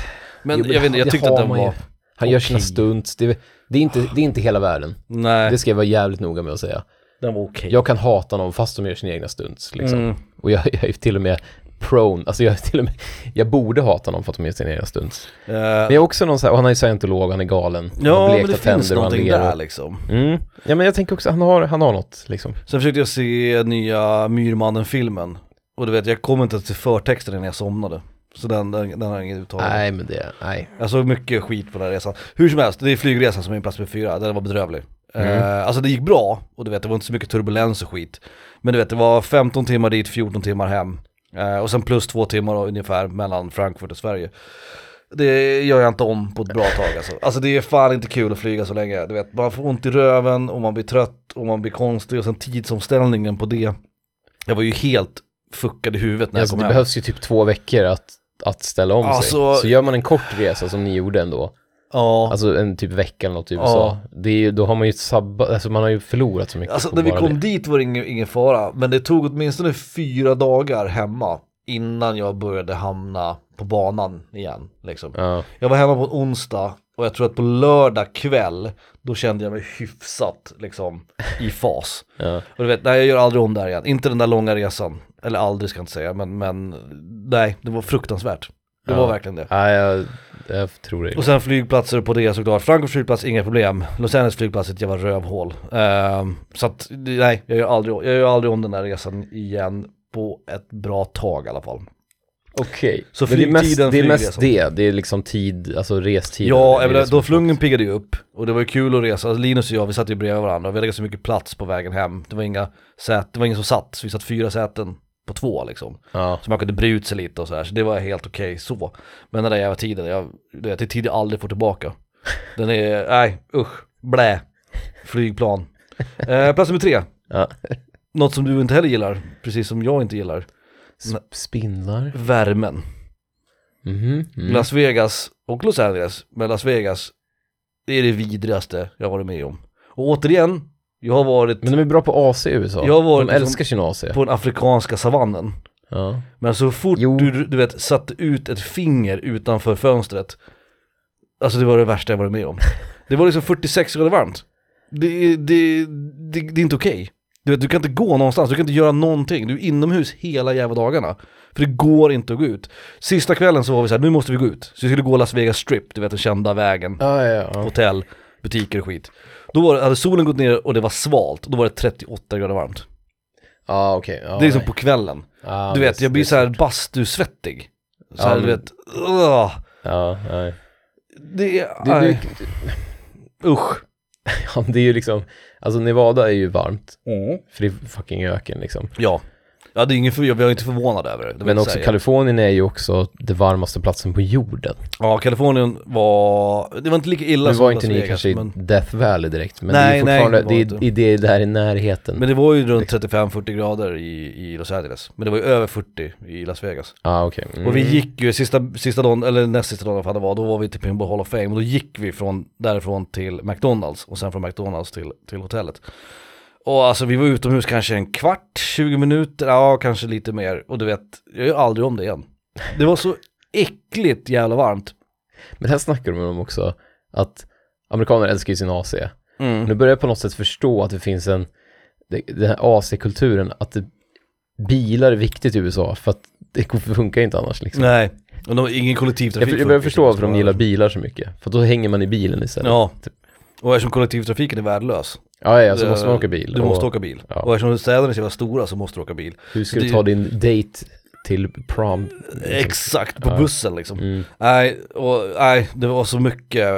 [SPEAKER 2] Men
[SPEAKER 1] Jo,
[SPEAKER 2] jag vet inte, jag tyckte
[SPEAKER 1] har
[SPEAKER 2] att den
[SPEAKER 1] ju.
[SPEAKER 2] var,
[SPEAKER 1] Han gör sina stunts, det är, det, är inte, det är inte hela världen.
[SPEAKER 2] nej,
[SPEAKER 1] Det ska jag vara jävligt noga med att säga.
[SPEAKER 2] den var okej.
[SPEAKER 1] Jag kan hata någon fast de gör sina egna stunts liksom.
[SPEAKER 2] Mm.
[SPEAKER 1] Och jag, jag är till och med prone, alltså jag är till och med, jag borde hata någon för att de gör sina egna stunts.
[SPEAKER 2] Eh,
[SPEAKER 1] Men jag är också någon så här, han är ju scientolog, han är galen. Han
[SPEAKER 2] ja,
[SPEAKER 1] har
[SPEAKER 2] men
[SPEAKER 1] blekta
[SPEAKER 2] det finns
[SPEAKER 1] tänder och han ler
[SPEAKER 2] där liksom.
[SPEAKER 1] Mm. Ja men jag tänker också, han har, han har något liksom.
[SPEAKER 2] Sen försökte jag se nya Myrmannen-filmen. Och du vet, jag kom inte till förtexten innan jag somnade. Så den, den, den har jag inget uttal.
[SPEAKER 1] Nej men det, nej.
[SPEAKER 2] Jag såg mycket skit på den här resan. Hur som helst, det är flygresan som är min plats med fyra, den var bedrövlig.
[SPEAKER 1] Mm.
[SPEAKER 2] Eh, alltså det gick bra, och du vet det var inte så mycket turbulens och skit. Men du vet det var 15 timmar dit, 14 timmar hem. Eh, och sen plus två timmar då, ungefär mellan Frankfurt och Sverige. Det gör jag inte om på ett bra tag alltså. Alltså det är fan inte kul att flyga så länge. Du vet, man får ont i röven och man blir trött och man blir konstig och sen tidsomställningen på det. Jag var ju helt fuckad i huvudet när
[SPEAKER 1] Alltså,
[SPEAKER 2] jag
[SPEAKER 1] det
[SPEAKER 2] kom hem.
[SPEAKER 1] behövs ju typ två veckor att, att ställa om
[SPEAKER 2] Alltså-
[SPEAKER 1] sig. Så gör man en kort resa som ni gjorde ändå,
[SPEAKER 2] Ja.
[SPEAKER 1] alltså en typ vecka eller något i
[SPEAKER 2] Ja.
[SPEAKER 1] USA, det är då har man ju sabbat, alltså man har ju förlorat så mycket
[SPEAKER 2] Alltså när vi kom
[SPEAKER 1] det.
[SPEAKER 2] dit var det ingen, ingen fara, men det tog åtminstone fyra dagar hemma innan jag började hamna på banan igen. Liksom.
[SPEAKER 1] Ja,
[SPEAKER 2] Jag var hemma på en onsdag och jag tror att på lördag kväll, då kände jag mig hyfsat liksom i fas.
[SPEAKER 1] ja.
[SPEAKER 2] Och du vet, nej jag gör aldrig om där igen, inte den där långa resan. Eller aldrig ska jag inte säga, men, men nej, det var fruktansvärt. Det
[SPEAKER 1] Ja.
[SPEAKER 2] var verkligen det.
[SPEAKER 1] Nej, jag, jag tror det.
[SPEAKER 2] Och sen flygplatser på det såklart. Frankfurts flygplats, inga problem. Los Angeles flygplats, ett jävla rövhål. Ehm, så att, nej, jag gör, aldrig, jag gör aldrig om den där resan igen på ett bra tag i alla fall.
[SPEAKER 1] Okej,
[SPEAKER 2] Så
[SPEAKER 1] men det är mest det, är mest det, det är liksom tid, alltså restid.
[SPEAKER 2] Ja, menar, då flungen piggade ju upp och det var ju kul att resa. Alltså, Linus och jag, vi satt ju bredvid varandra och vi hade ganska mycket plats på vägen hem. Det var inga säten, det var ingen som satt, så vi satt fyra säten på två liksom.
[SPEAKER 1] Ja,
[SPEAKER 2] Så man kunde bre ut sig lite och så här, så det var helt okej så. Men den där jävla tiden, jag, det är tid jag aldrig får tillbaka. Den är, nej usch, blä. Flygplan. Eh, plats nummer tre,
[SPEAKER 1] ja.
[SPEAKER 2] något som du inte heller gillar, precis som jag inte gillar.
[SPEAKER 1] S- Spindlar?
[SPEAKER 2] Värmen.
[SPEAKER 1] Mhm. Mm.
[SPEAKER 2] Las Vegas och Los Angeles, men Las Vegas, det är det vidrigaste jag varit med om. Och återigen, jag har varit
[SPEAKER 1] Men de är bra på AC i USA.
[SPEAKER 2] Jag var
[SPEAKER 1] de
[SPEAKER 2] liksom
[SPEAKER 1] älskar sin AC.
[SPEAKER 2] på den afrikanska savannen.
[SPEAKER 1] Ja.
[SPEAKER 2] Men så fort
[SPEAKER 1] Jo.
[SPEAKER 2] du, du vet, satte ut ett finger utanför fönstret Alltså det var det värsta jag varit med om Det var liksom 46 grader varmt Det, det, det, det är inte okej Du vet, du kan inte gå någonstans, du kan inte göra någonting Du är inomhus hela jävla dagarna För det går inte att gå ut Sista kvällen så var vi så här, nu måste vi gå ut Så vi skulle gå Las Vegas Strip, du vet den kända vägen
[SPEAKER 1] Ja, ja, ja.
[SPEAKER 2] Hotell, butiker och skit Då hade solen gått ner och det var svalt, då var det 38 grader varmt
[SPEAKER 1] Ja, okej. Ja,
[SPEAKER 2] Det är liksom
[SPEAKER 1] nej.
[SPEAKER 2] på kvällen
[SPEAKER 1] Ja,
[SPEAKER 2] du vet, jag blir så här bastusvettig. Så här, du vet, ugh.
[SPEAKER 1] Ja, nej.
[SPEAKER 2] Det är, usch.
[SPEAKER 1] ja, det är ju liksom, alltså Nevada är ju varmt, för det är fucking öken liksom.
[SPEAKER 2] Ja. Ja det är ingen för, jag är inte förvånad över det. det
[SPEAKER 1] Men också
[SPEAKER 2] säga.
[SPEAKER 1] Kalifornien är ju också det varmaste platsen på jorden.
[SPEAKER 2] Ja, Kalifornien var, det var inte lika illa
[SPEAKER 1] Nu
[SPEAKER 2] som
[SPEAKER 1] var inte ni
[SPEAKER 2] Vegas,
[SPEAKER 1] kanske i
[SPEAKER 2] men,
[SPEAKER 1] Death Valley direkt, men
[SPEAKER 2] Nej,
[SPEAKER 1] det
[SPEAKER 2] nej,
[SPEAKER 1] är fortfarande,
[SPEAKER 2] det var
[SPEAKER 1] det,
[SPEAKER 2] inte.
[SPEAKER 1] är, det är där i närheten.
[SPEAKER 2] men det var ju runt 35-40 grader i, i Los Angeles. Men det var ju över 40 i Las Vegas.
[SPEAKER 1] Ah, okej. Mm.
[SPEAKER 2] Och vi gick ju, sista, sista dagen, eller näst sista dagen vad det var, då var vi till Pinball Hall of Fame och då gick vi från därifrån till McDonalds och sen från McDonalds till, till hotellet. Och alltså vi var utomhus kanske en kvart, 20 minuter, ja kanske lite mer. Och du vet, jag gör aldrig om det igen. Det var så äckligt jävla varmt.
[SPEAKER 1] Men här snackar de om också att amerikaner älskar ju sin AC.
[SPEAKER 2] Mm.
[SPEAKER 1] Nu börjar jag på något sätt förstå att det finns en, den här AC-kulturen, att det, bilar är viktigt i USA för att det funkar inte annars liksom.
[SPEAKER 2] Nej, och de, ingen kollektivtrafik.
[SPEAKER 1] Jag, jag börjar förstå varför de gillar bilar så mycket, för då hänger man i bilen istället.
[SPEAKER 2] Ja, och eftersom kollektivtrafiken är värdelös.
[SPEAKER 1] Ja, ja, så måste man åka bil.
[SPEAKER 2] Du
[SPEAKER 1] Och
[SPEAKER 2] måste åka bil.
[SPEAKER 1] ja.
[SPEAKER 2] Och eftersom städerna är så jävla stora så måste du åka bil.
[SPEAKER 1] Hur ska
[SPEAKER 2] det-
[SPEAKER 1] du ta din date till prom?
[SPEAKER 2] Exakt, på
[SPEAKER 1] Ja.
[SPEAKER 2] bussen liksom.
[SPEAKER 1] Mm.
[SPEAKER 2] Nej, och, nej, det var så mycket,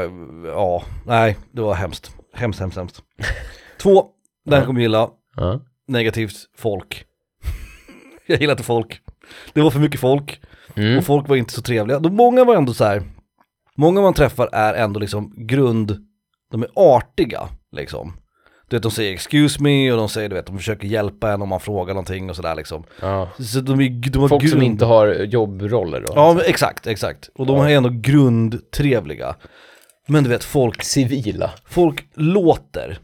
[SPEAKER 2] ja, nej, det var hemskt. Hemskt, hemskt, hemskt. Två, den
[SPEAKER 1] Ja.
[SPEAKER 2] kommer gilla,
[SPEAKER 1] Ja.
[SPEAKER 2] negativt, folk. Jag gillar inte folk. Det var för mycket folk
[SPEAKER 1] Mm.
[SPEAKER 2] och folk var inte så trevliga. De, många var ändå så här. många man träffar är ändå liksom grund, de är artiga liksom. Du vet, de säger 'excuse me' och de säger, du vet, de försöker hjälpa en om man frågar någonting och sådär liksom.
[SPEAKER 1] ja.
[SPEAKER 2] Så de, är, de har
[SPEAKER 1] Folk som
[SPEAKER 2] grund-
[SPEAKER 1] inte har jobbroller då?
[SPEAKER 2] Ja, men exakt, exakt. Och de
[SPEAKER 1] Ja.
[SPEAKER 2] är ändå grundtrevliga. Men du vet, folk,
[SPEAKER 1] Civila.
[SPEAKER 2] folk låter.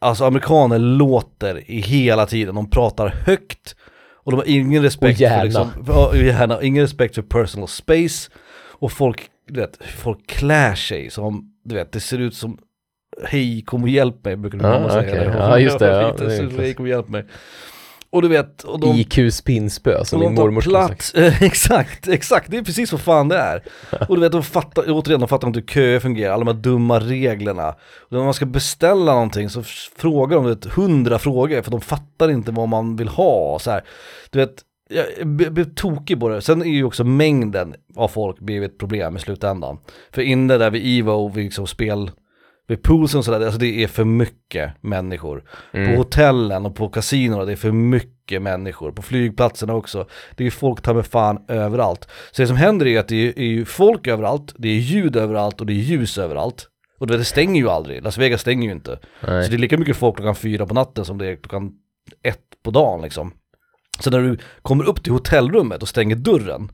[SPEAKER 2] Alltså amerikaner låter i hela tiden. De pratar högt. Och de har ingen respekt
[SPEAKER 1] Och gärna.
[SPEAKER 2] för liksom, ja, gärna, ingen respekt för personal space. Och folk, du vet, folk klär sig som, du vet, det ser ut som Hej, kom och hjälp mig, brukar min
[SPEAKER 1] Ja,
[SPEAKER 2] mamma säga.
[SPEAKER 1] okej.
[SPEAKER 2] det.
[SPEAKER 1] Ja, just det, ja,
[SPEAKER 2] det
[SPEAKER 1] är.
[SPEAKER 2] Hej, kom och hjälp mig. Och du vet, och de,
[SPEAKER 1] IQ spinnspö som
[SPEAKER 2] och
[SPEAKER 1] min mormor
[SPEAKER 2] plats, eh, exakt, exakt, det är precis vad fan det är. Och du vet, de fattar, återigen, de fattar inte hur köer fungerar, alla de här dumma reglerna. Och när man ska beställa någonting så frågar de vet, hundra frågor, för de fattar inte vad man vill ha. Så här. Du vet, jag blev tokig på det. Sen är ju också mängden av folk blivit ett problem i slutändan. För inne där vid Evo, vid liksom spel, vid poolsen och sådär, alltså det är för mycket människor. På
[SPEAKER 1] Mm.
[SPEAKER 2] hotellen och på kasinorna, det är för mycket människor. På flygplatserna också. Det är folk ta med fan överallt. Så det som händer är att det är, är ju folk överallt, det är ljud överallt och det är ljus överallt. Och det stänger ju aldrig. Las Vegas stänger ju inte. Så
[SPEAKER 1] Nej.
[SPEAKER 2] det är lika mycket folk klockan fyra på natten som det är klockan ett på dagen liksom. Så när du kommer upp till hotellrummet och stänger dörren,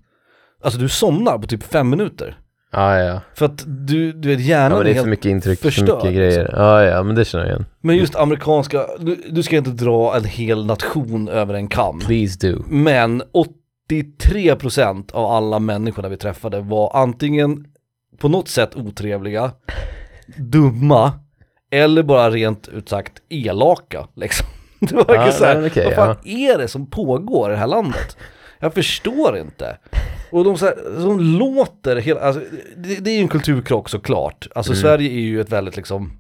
[SPEAKER 2] alltså du somnar på typ fem minuter.
[SPEAKER 1] Ja, ja.
[SPEAKER 2] För att du, du vet
[SPEAKER 1] Ja,
[SPEAKER 2] hjärnan
[SPEAKER 1] men det är för mycket intryck, för mycket grejer. Ja, ja, men det känner jag igen.
[SPEAKER 2] Men just amerikanska, du, du ska inte dra en hel nation över en kam.
[SPEAKER 1] Please do.
[SPEAKER 2] Men 83% av alla människorna vi träffade var antingen på något sätt otrevliga, dumma, eller bara rent ut sagt elaka liksom. Det var verkligen
[SPEAKER 1] Ja,
[SPEAKER 2] såhär,
[SPEAKER 1] men okej,
[SPEAKER 2] vad fan är det som pågår i det här landet? Jag förstår inte. Och de, så här, de låter, hela, alltså, det, det är ju en kulturkrock såklart. Alltså
[SPEAKER 1] Mm.
[SPEAKER 2] Sverige är ju ett väldigt liksom,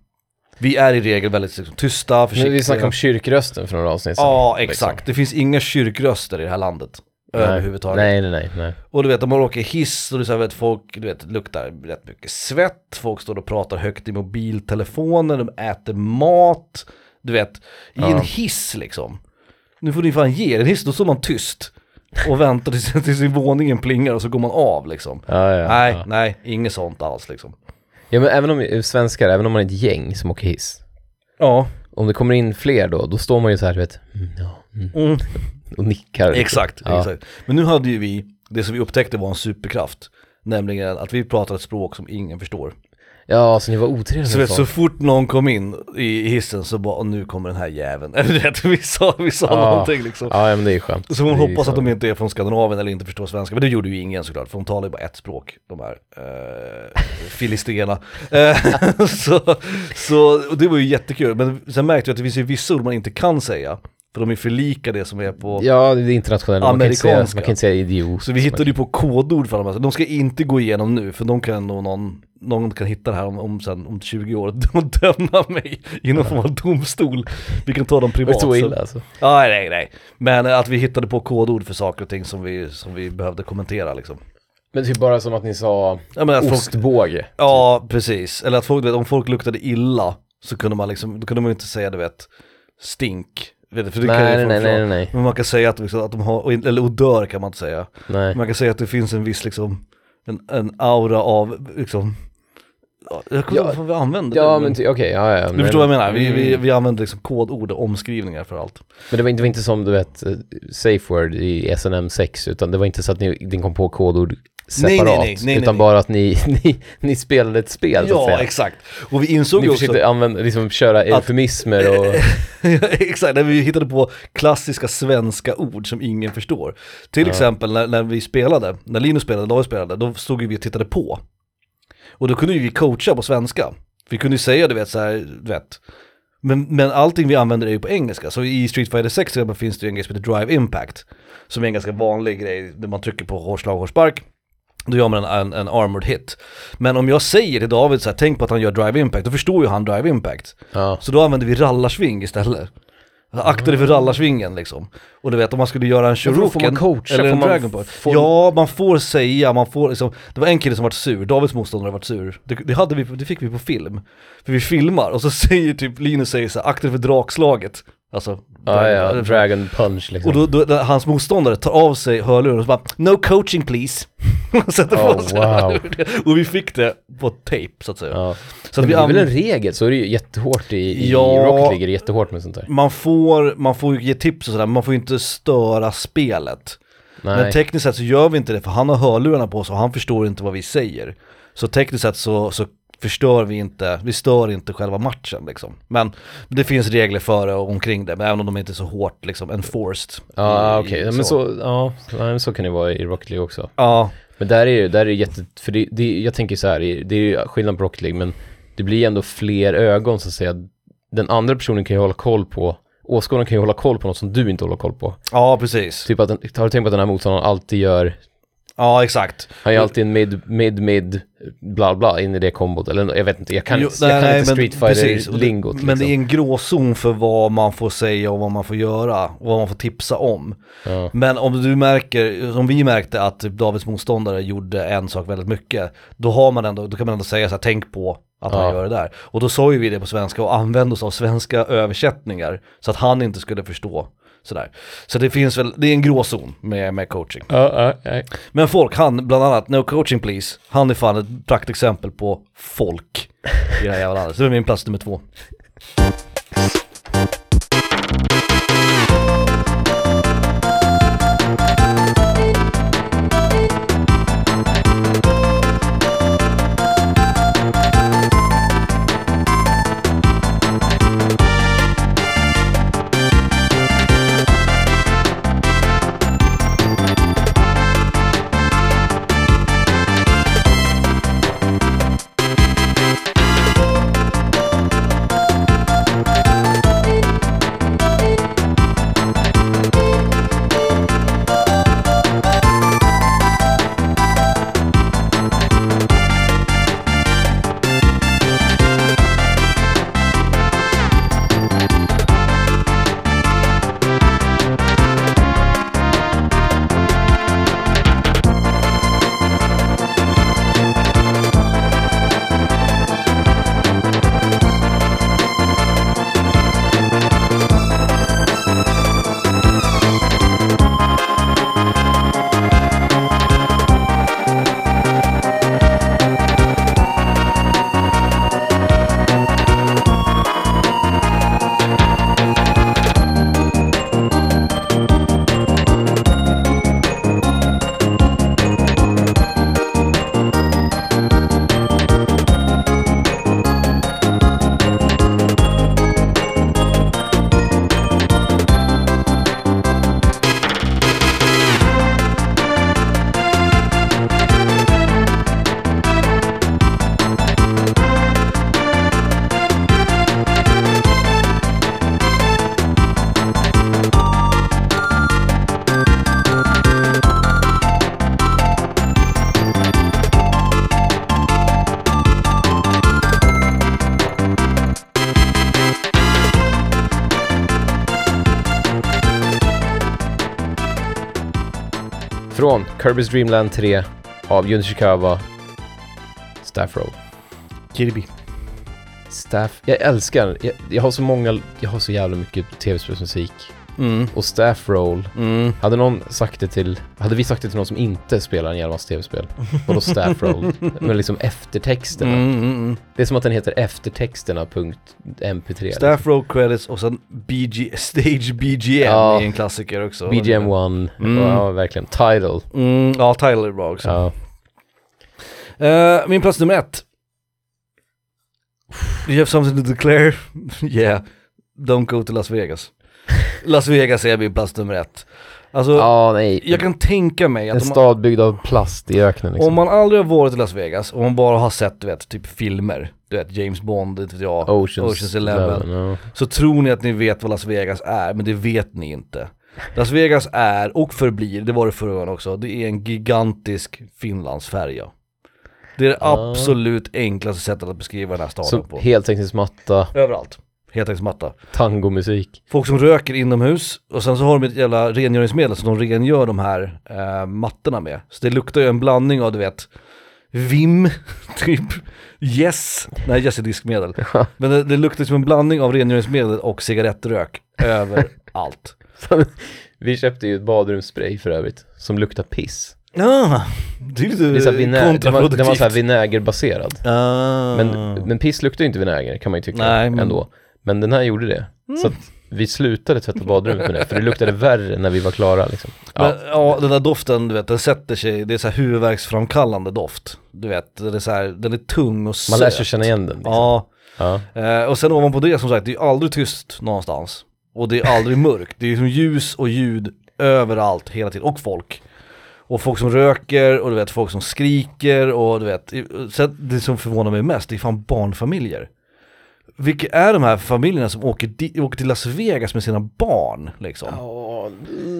[SPEAKER 2] vi är i regel väldigt liksom, tysta, försiktiga.
[SPEAKER 1] Vi snackade om kyrkrösten för några avsnitt sedan.
[SPEAKER 2] Ja,
[SPEAKER 1] liksom.
[SPEAKER 2] exakt. Det finns inga kyrkröster i det här landet.
[SPEAKER 1] Nej.
[SPEAKER 2] Överhuvudtaget.
[SPEAKER 1] Nej, nej, nej, nej.
[SPEAKER 2] Och du vet, om man åker hiss och du så vet, folk du vet, luktar rätt mycket svett, folk står och pratar högt i mobiltelefoner, de äter mat, du vet, i
[SPEAKER 1] Ja.
[SPEAKER 2] en hiss liksom. Nu får ni fan ge er en hiss, då står man tyst och väntar tills, tills våningen plingar och så går man av liksom.
[SPEAKER 1] Ja, ja.
[SPEAKER 2] nej,
[SPEAKER 1] Ja.
[SPEAKER 2] nej, inget sånt alls liksom.
[SPEAKER 1] ja, men även om vi- svenskar, även om man är ett gäng som åker hiss.
[SPEAKER 2] Ja,
[SPEAKER 1] Om det kommer in fler då, då står man ju så här, du vet, mm, ja, mm,
[SPEAKER 2] mm.
[SPEAKER 1] och nickar.
[SPEAKER 2] Exakt, exakt. Men nu hade ju vi, det som vi upptäckte var en superkraft. Nämligen att vi pratar ett språk som ingen förstår.
[SPEAKER 1] Ja, så ni var otrevliga
[SPEAKER 2] Så, vet, så fort någon kom in i hissen så bara, "Åh, nu kommer den här jäveln. Eller du vet, vi sa, vi sa
[SPEAKER 1] Ja.
[SPEAKER 2] någonting liksom.
[SPEAKER 1] Ja, ja, men det är skönt.
[SPEAKER 2] Så
[SPEAKER 1] Det ju
[SPEAKER 2] hoppas att de inte är från Skandinavien eller inte förstår svenska. Men det gjorde ju ingen såklart, för de talar ju bara ett språk, de här uh, filisterna. Eh, så, så det var ju jättekul. Men sen märkte jag att det finns ju vissa ord man inte kan säga. För de är för lika det som är på...
[SPEAKER 1] Ja, det är internationellt. Man kan säga, man kan inte säga idiot.
[SPEAKER 2] Så vi hittade ju på kodord för dem. De ska inte gå igenom nu, för de kan nog någon, någon kan hitta det här om, om, sen, om 20 år och döma mig i någon form av domstol. Vi kan ta dem
[SPEAKER 1] Det var
[SPEAKER 2] privat.
[SPEAKER 1] så illa alltså.
[SPEAKER 2] Ja, nej, nej. Men att vi hittade på kodord för saker och ting som vi, som vi behövde kommentera liksom.
[SPEAKER 1] Men typ bara som att ni sa
[SPEAKER 2] Ja, men att folk,
[SPEAKER 1] ostbåge.
[SPEAKER 2] ja precis. Eller att folk, vet, om folk luktade illa så kunde man liksom, då kunde man ju inte säga du vet, stink. Vet du, För det kan
[SPEAKER 1] Nej,
[SPEAKER 2] folk
[SPEAKER 1] nej, nej, nej, nej.
[SPEAKER 2] Men man kan säga att, liksom, att de har, eller odör kan man inte säga.
[SPEAKER 1] nej.
[SPEAKER 2] Man kan säga att det finns en viss liksom, en, en aura av liksom, ja, jag kommer inte ihåg vad vi använder.
[SPEAKER 1] Ja, men okej, ja, ja.
[SPEAKER 2] du förstår vad jag menar, vi, vi,
[SPEAKER 1] Mm.
[SPEAKER 2] vi använder liksom kodord och omskrivningar för allt.
[SPEAKER 1] Men det var inte, det var inte som du vet, eh, safe word i SNM 6, utan det var inte så att ni, ni kom på kodord separat.
[SPEAKER 2] Nej, nej, nej,
[SPEAKER 1] utan bara att ni, ni, ni spelade ett spel så att
[SPEAKER 2] Ja,
[SPEAKER 1] säga.
[SPEAKER 2] exakt. Och vi insåg
[SPEAKER 1] Ni
[SPEAKER 2] ju också...
[SPEAKER 1] försökte använda, liksom köra eufemismer och...
[SPEAKER 2] Exakt, när vi hittade på klassiska svenska ord som ingen förstår. Till
[SPEAKER 1] Ja.
[SPEAKER 2] exempel när, när vi spelade, när Linus spelade, David spelade, då stod ju vi och tittade på. Och då kunde ju vi coacha på svenska. Vi kunde ju säga, du vet, så här, du vet. Men, men allting vi använder är ju på engelska, så i Street Fighter 6 till exempel finns det ju en grej som heter Drive Impact. Som är en ganska vanlig grej, där man trycker på hårslag, hårspark. Då gör man en, en, en armored hit. Men om jag säger till David så här, tänk på att han gör Drive Impact, då förstår ju han Drive Impact.
[SPEAKER 1] Ja.
[SPEAKER 2] Så då använder vi rallarsving istället. Akta dig för rallarsvingen liksom. Och du vet om man skulle göra en Shuriken eller en
[SPEAKER 1] man-
[SPEAKER 2] Dragon Ball.
[SPEAKER 1] får-
[SPEAKER 2] Ja, man får säga, man får liksom, det var en kille som var sur, Davids motståndare var sur. Det, det, hade vi, det fick vi på film. För vi filmar och så säger typ, Linus säger så här, akta dig för drakslaget. Alltså,
[SPEAKER 1] Ja, ja,
[SPEAKER 2] Dragon-
[SPEAKER 1] Punch liksom.
[SPEAKER 2] och då, då, hans motståndare tar av sig hörluren och så bara No coaching please. Och sätter
[SPEAKER 1] Oh,
[SPEAKER 2] på sig
[SPEAKER 1] wow.
[SPEAKER 2] Och vi fick det på tape så att säga.
[SPEAKER 1] Ja.
[SPEAKER 2] Så att
[SPEAKER 1] det är väl en regel, så är det ju jättehårt i, i
[SPEAKER 2] Ja.
[SPEAKER 1] Rocket League är det jättehårt med sånt där.
[SPEAKER 2] man får, man får ge tips och sådär, men man får ju inte störa spelet.
[SPEAKER 1] Nej.
[SPEAKER 2] Men tekniskt sett så gör vi inte det, för han har hörlurarna på sig och han förstår inte vad vi säger. Så tekniskt sett så, så förstör vi inte, vi stör inte själva matchen liksom. Men det finns regler före och omkring det, men även om de inte är så hårt liksom enforced.
[SPEAKER 1] Ja,
[SPEAKER 2] i-
[SPEAKER 1] okej. Ja, Men så, ja, men så kan det vara i Rocket League också.
[SPEAKER 2] Ja,
[SPEAKER 1] Men där är ju, där är jätte, för det, det, jag tänker så här, det är ju skillnad på Rocket League, men det blir ändå fler ögon så att säga. Den andra personen kan ju hålla koll på, åskådaren kan ju hålla koll på något som du inte håller koll på.
[SPEAKER 2] ja precis.
[SPEAKER 1] Typ att, har du tänkt på att den här motståndaren alltid gör,
[SPEAKER 2] Ja exakt.
[SPEAKER 1] han gör alltid en mid, mid, mid, bla bla in i det kombot, eller jag vet inte, jag kan,
[SPEAKER 2] Jo,
[SPEAKER 1] jag kan inte Street Fighter-lingot
[SPEAKER 2] Men det är
[SPEAKER 1] liksom.
[SPEAKER 2] en gråzon för vad man får säga och vad man får göra och vad man får tipsa om.
[SPEAKER 1] Ja.
[SPEAKER 2] Men om du märker, om vi märkte att Davids motståndare gjorde en sak väldigt mycket, då har man ändå, då kan man ändå säga så här, tänk på att han
[SPEAKER 1] Ja.
[SPEAKER 2] gör det där. Och då sa ju vi det på svenska och använde oss av svenska översättningar så att han inte skulle förstå. Sådär. Så det finns väl, det är en gråzon med, med coaching.
[SPEAKER 1] Ja, ja, ja.
[SPEAKER 2] Men folk, han bland annat, no coaching please, han är fan ett praktexempel på folk i det här jävla landet. Så det är min plats nummer två.
[SPEAKER 1] Kirby's Dream Land 3 av Jun Ishikawa, Staff Roll.
[SPEAKER 2] Kirby.
[SPEAKER 1] Staff, jag älskar, jag, jag har så många, jag har så jävla mycket tv-spelsmusik.
[SPEAKER 2] Mm.
[SPEAKER 1] Och Staff Roll,
[SPEAKER 2] Mm.
[SPEAKER 1] hade någon sagt det till, hade vi sagt det till någon som inte spelar en jävla massa tv-spel? Vadå Staff Roll? Men liksom eftertexterna.
[SPEAKER 2] Mm, mm, mm.
[SPEAKER 1] Det är som att den heter eftertexterna.mp3.
[SPEAKER 2] Staff roll credits och sen BG, Stage BGM
[SPEAKER 1] Ja.
[SPEAKER 2] är en klassiker också.
[SPEAKER 1] BGM 1,
[SPEAKER 2] Mm.
[SPEAKER 1] ja verkligen. Title.
[SPEAKER 2] Mm, ja, Tyler är bra också.
[SPEAKER 1] Ja.
[SPEAKER 2] Eh, min plats nummer ett. You have something to declare? yeah, don't go to Las Vegas. Las Vegas är min plats nummer ett. Alltså,
[SPEAKER 1] Ja, nej.
[SPEAKER 2] jag kan tänka mig
[SPEAKER 1] En
[SPEAKER 2] att man,
[SPEAKER 1] stad byggd av plast i öknen liksom.
[SPEAKER 2] om man aldrig har varit i Las Vegas och man bara har sett, du vet, typ filmer, du vet, James Bond, vet jag,
[SPEAKER 1] Oceans,
[SPEAKER 2] Oceans Eleven.
[SPEAKER 1] ja.
[SPEAKER 2] så tror ni att ni vet vad Las Vegas är, men det vet ni inte. Las Vegas är, och förblir, det var det förra gången också, det är en gigantisk Finlandsfärja. Det är det absolut enklaste sättet att beskriva den här staden
[SPEAKER 1] Så
[SPEAKER 2] på.
[SPEAKER 1] heltäckningsmatta,
[SPEAKER 2] Överallt. Heltäckningsmatta.
[SPEAKER 1] tangomusik.
[SPEAKER 2] Folk som röker inomhus och sen så har de ett jävla rengöringsmedel som de rengör de här eh, mattorna med. Så det luktar ju en blandning av du vet Vim, typ Yes, nej Yes är diskmedel. Men det, det luktar som en blandning av rengöringsmedel och cigarettrök överallt.
[SPEAKER 1] Vi köpte ju ett badrumsspray för övrigt, som luktar piss.
[SPEAKER 2] Ja, det är lite
[SPEAKER 1] Det är vinä- den, var,
[SPEAKER 2] kontraproduktivt.
[SPEAKER 1] den var så vinägerbaserad.
[SPEAKER 2] Ah.
[SPEAKER 1] Men, men piss luktar ju inte vinäger kan man ju tycka
[SPEAKER 2] Nej, men-
[SPEAKER 1] ändå. Men den här gjorde det. Så att vi slutade tvätta badrummet med det, för det luktade värre när vi var klara liksom.
[SPEAKER 2] Men,
[SPEAKER 1] Ja,
[SPEAKER 2] ja. den där doften, du vet, den sätter sig, det är så här huvudvärksframkallande doft. Du vet, den är så här, den är tung och söt.
[SPEAKER 1] man lär sig känna igen den liksom.
[SPEAKER 2] Ja,
[SPEAKER 1] Ja.
[SPEAKER 2] Eh, och sen ovanpå det som sagt, det är aldrig tyst någonstans. Och det är aldrig mörkt. Det är som ljus och ljud överallt hela tiden. Och folk. Och folk som röker och du vet folk som skriker och du vet. Sen det som förvånar mig mest, det är fan barnfamiljer. Vilka är de här familjerna som åker, di- åker till Las Vegas med sina barn liksom?
[SPEAKER 1] Ja,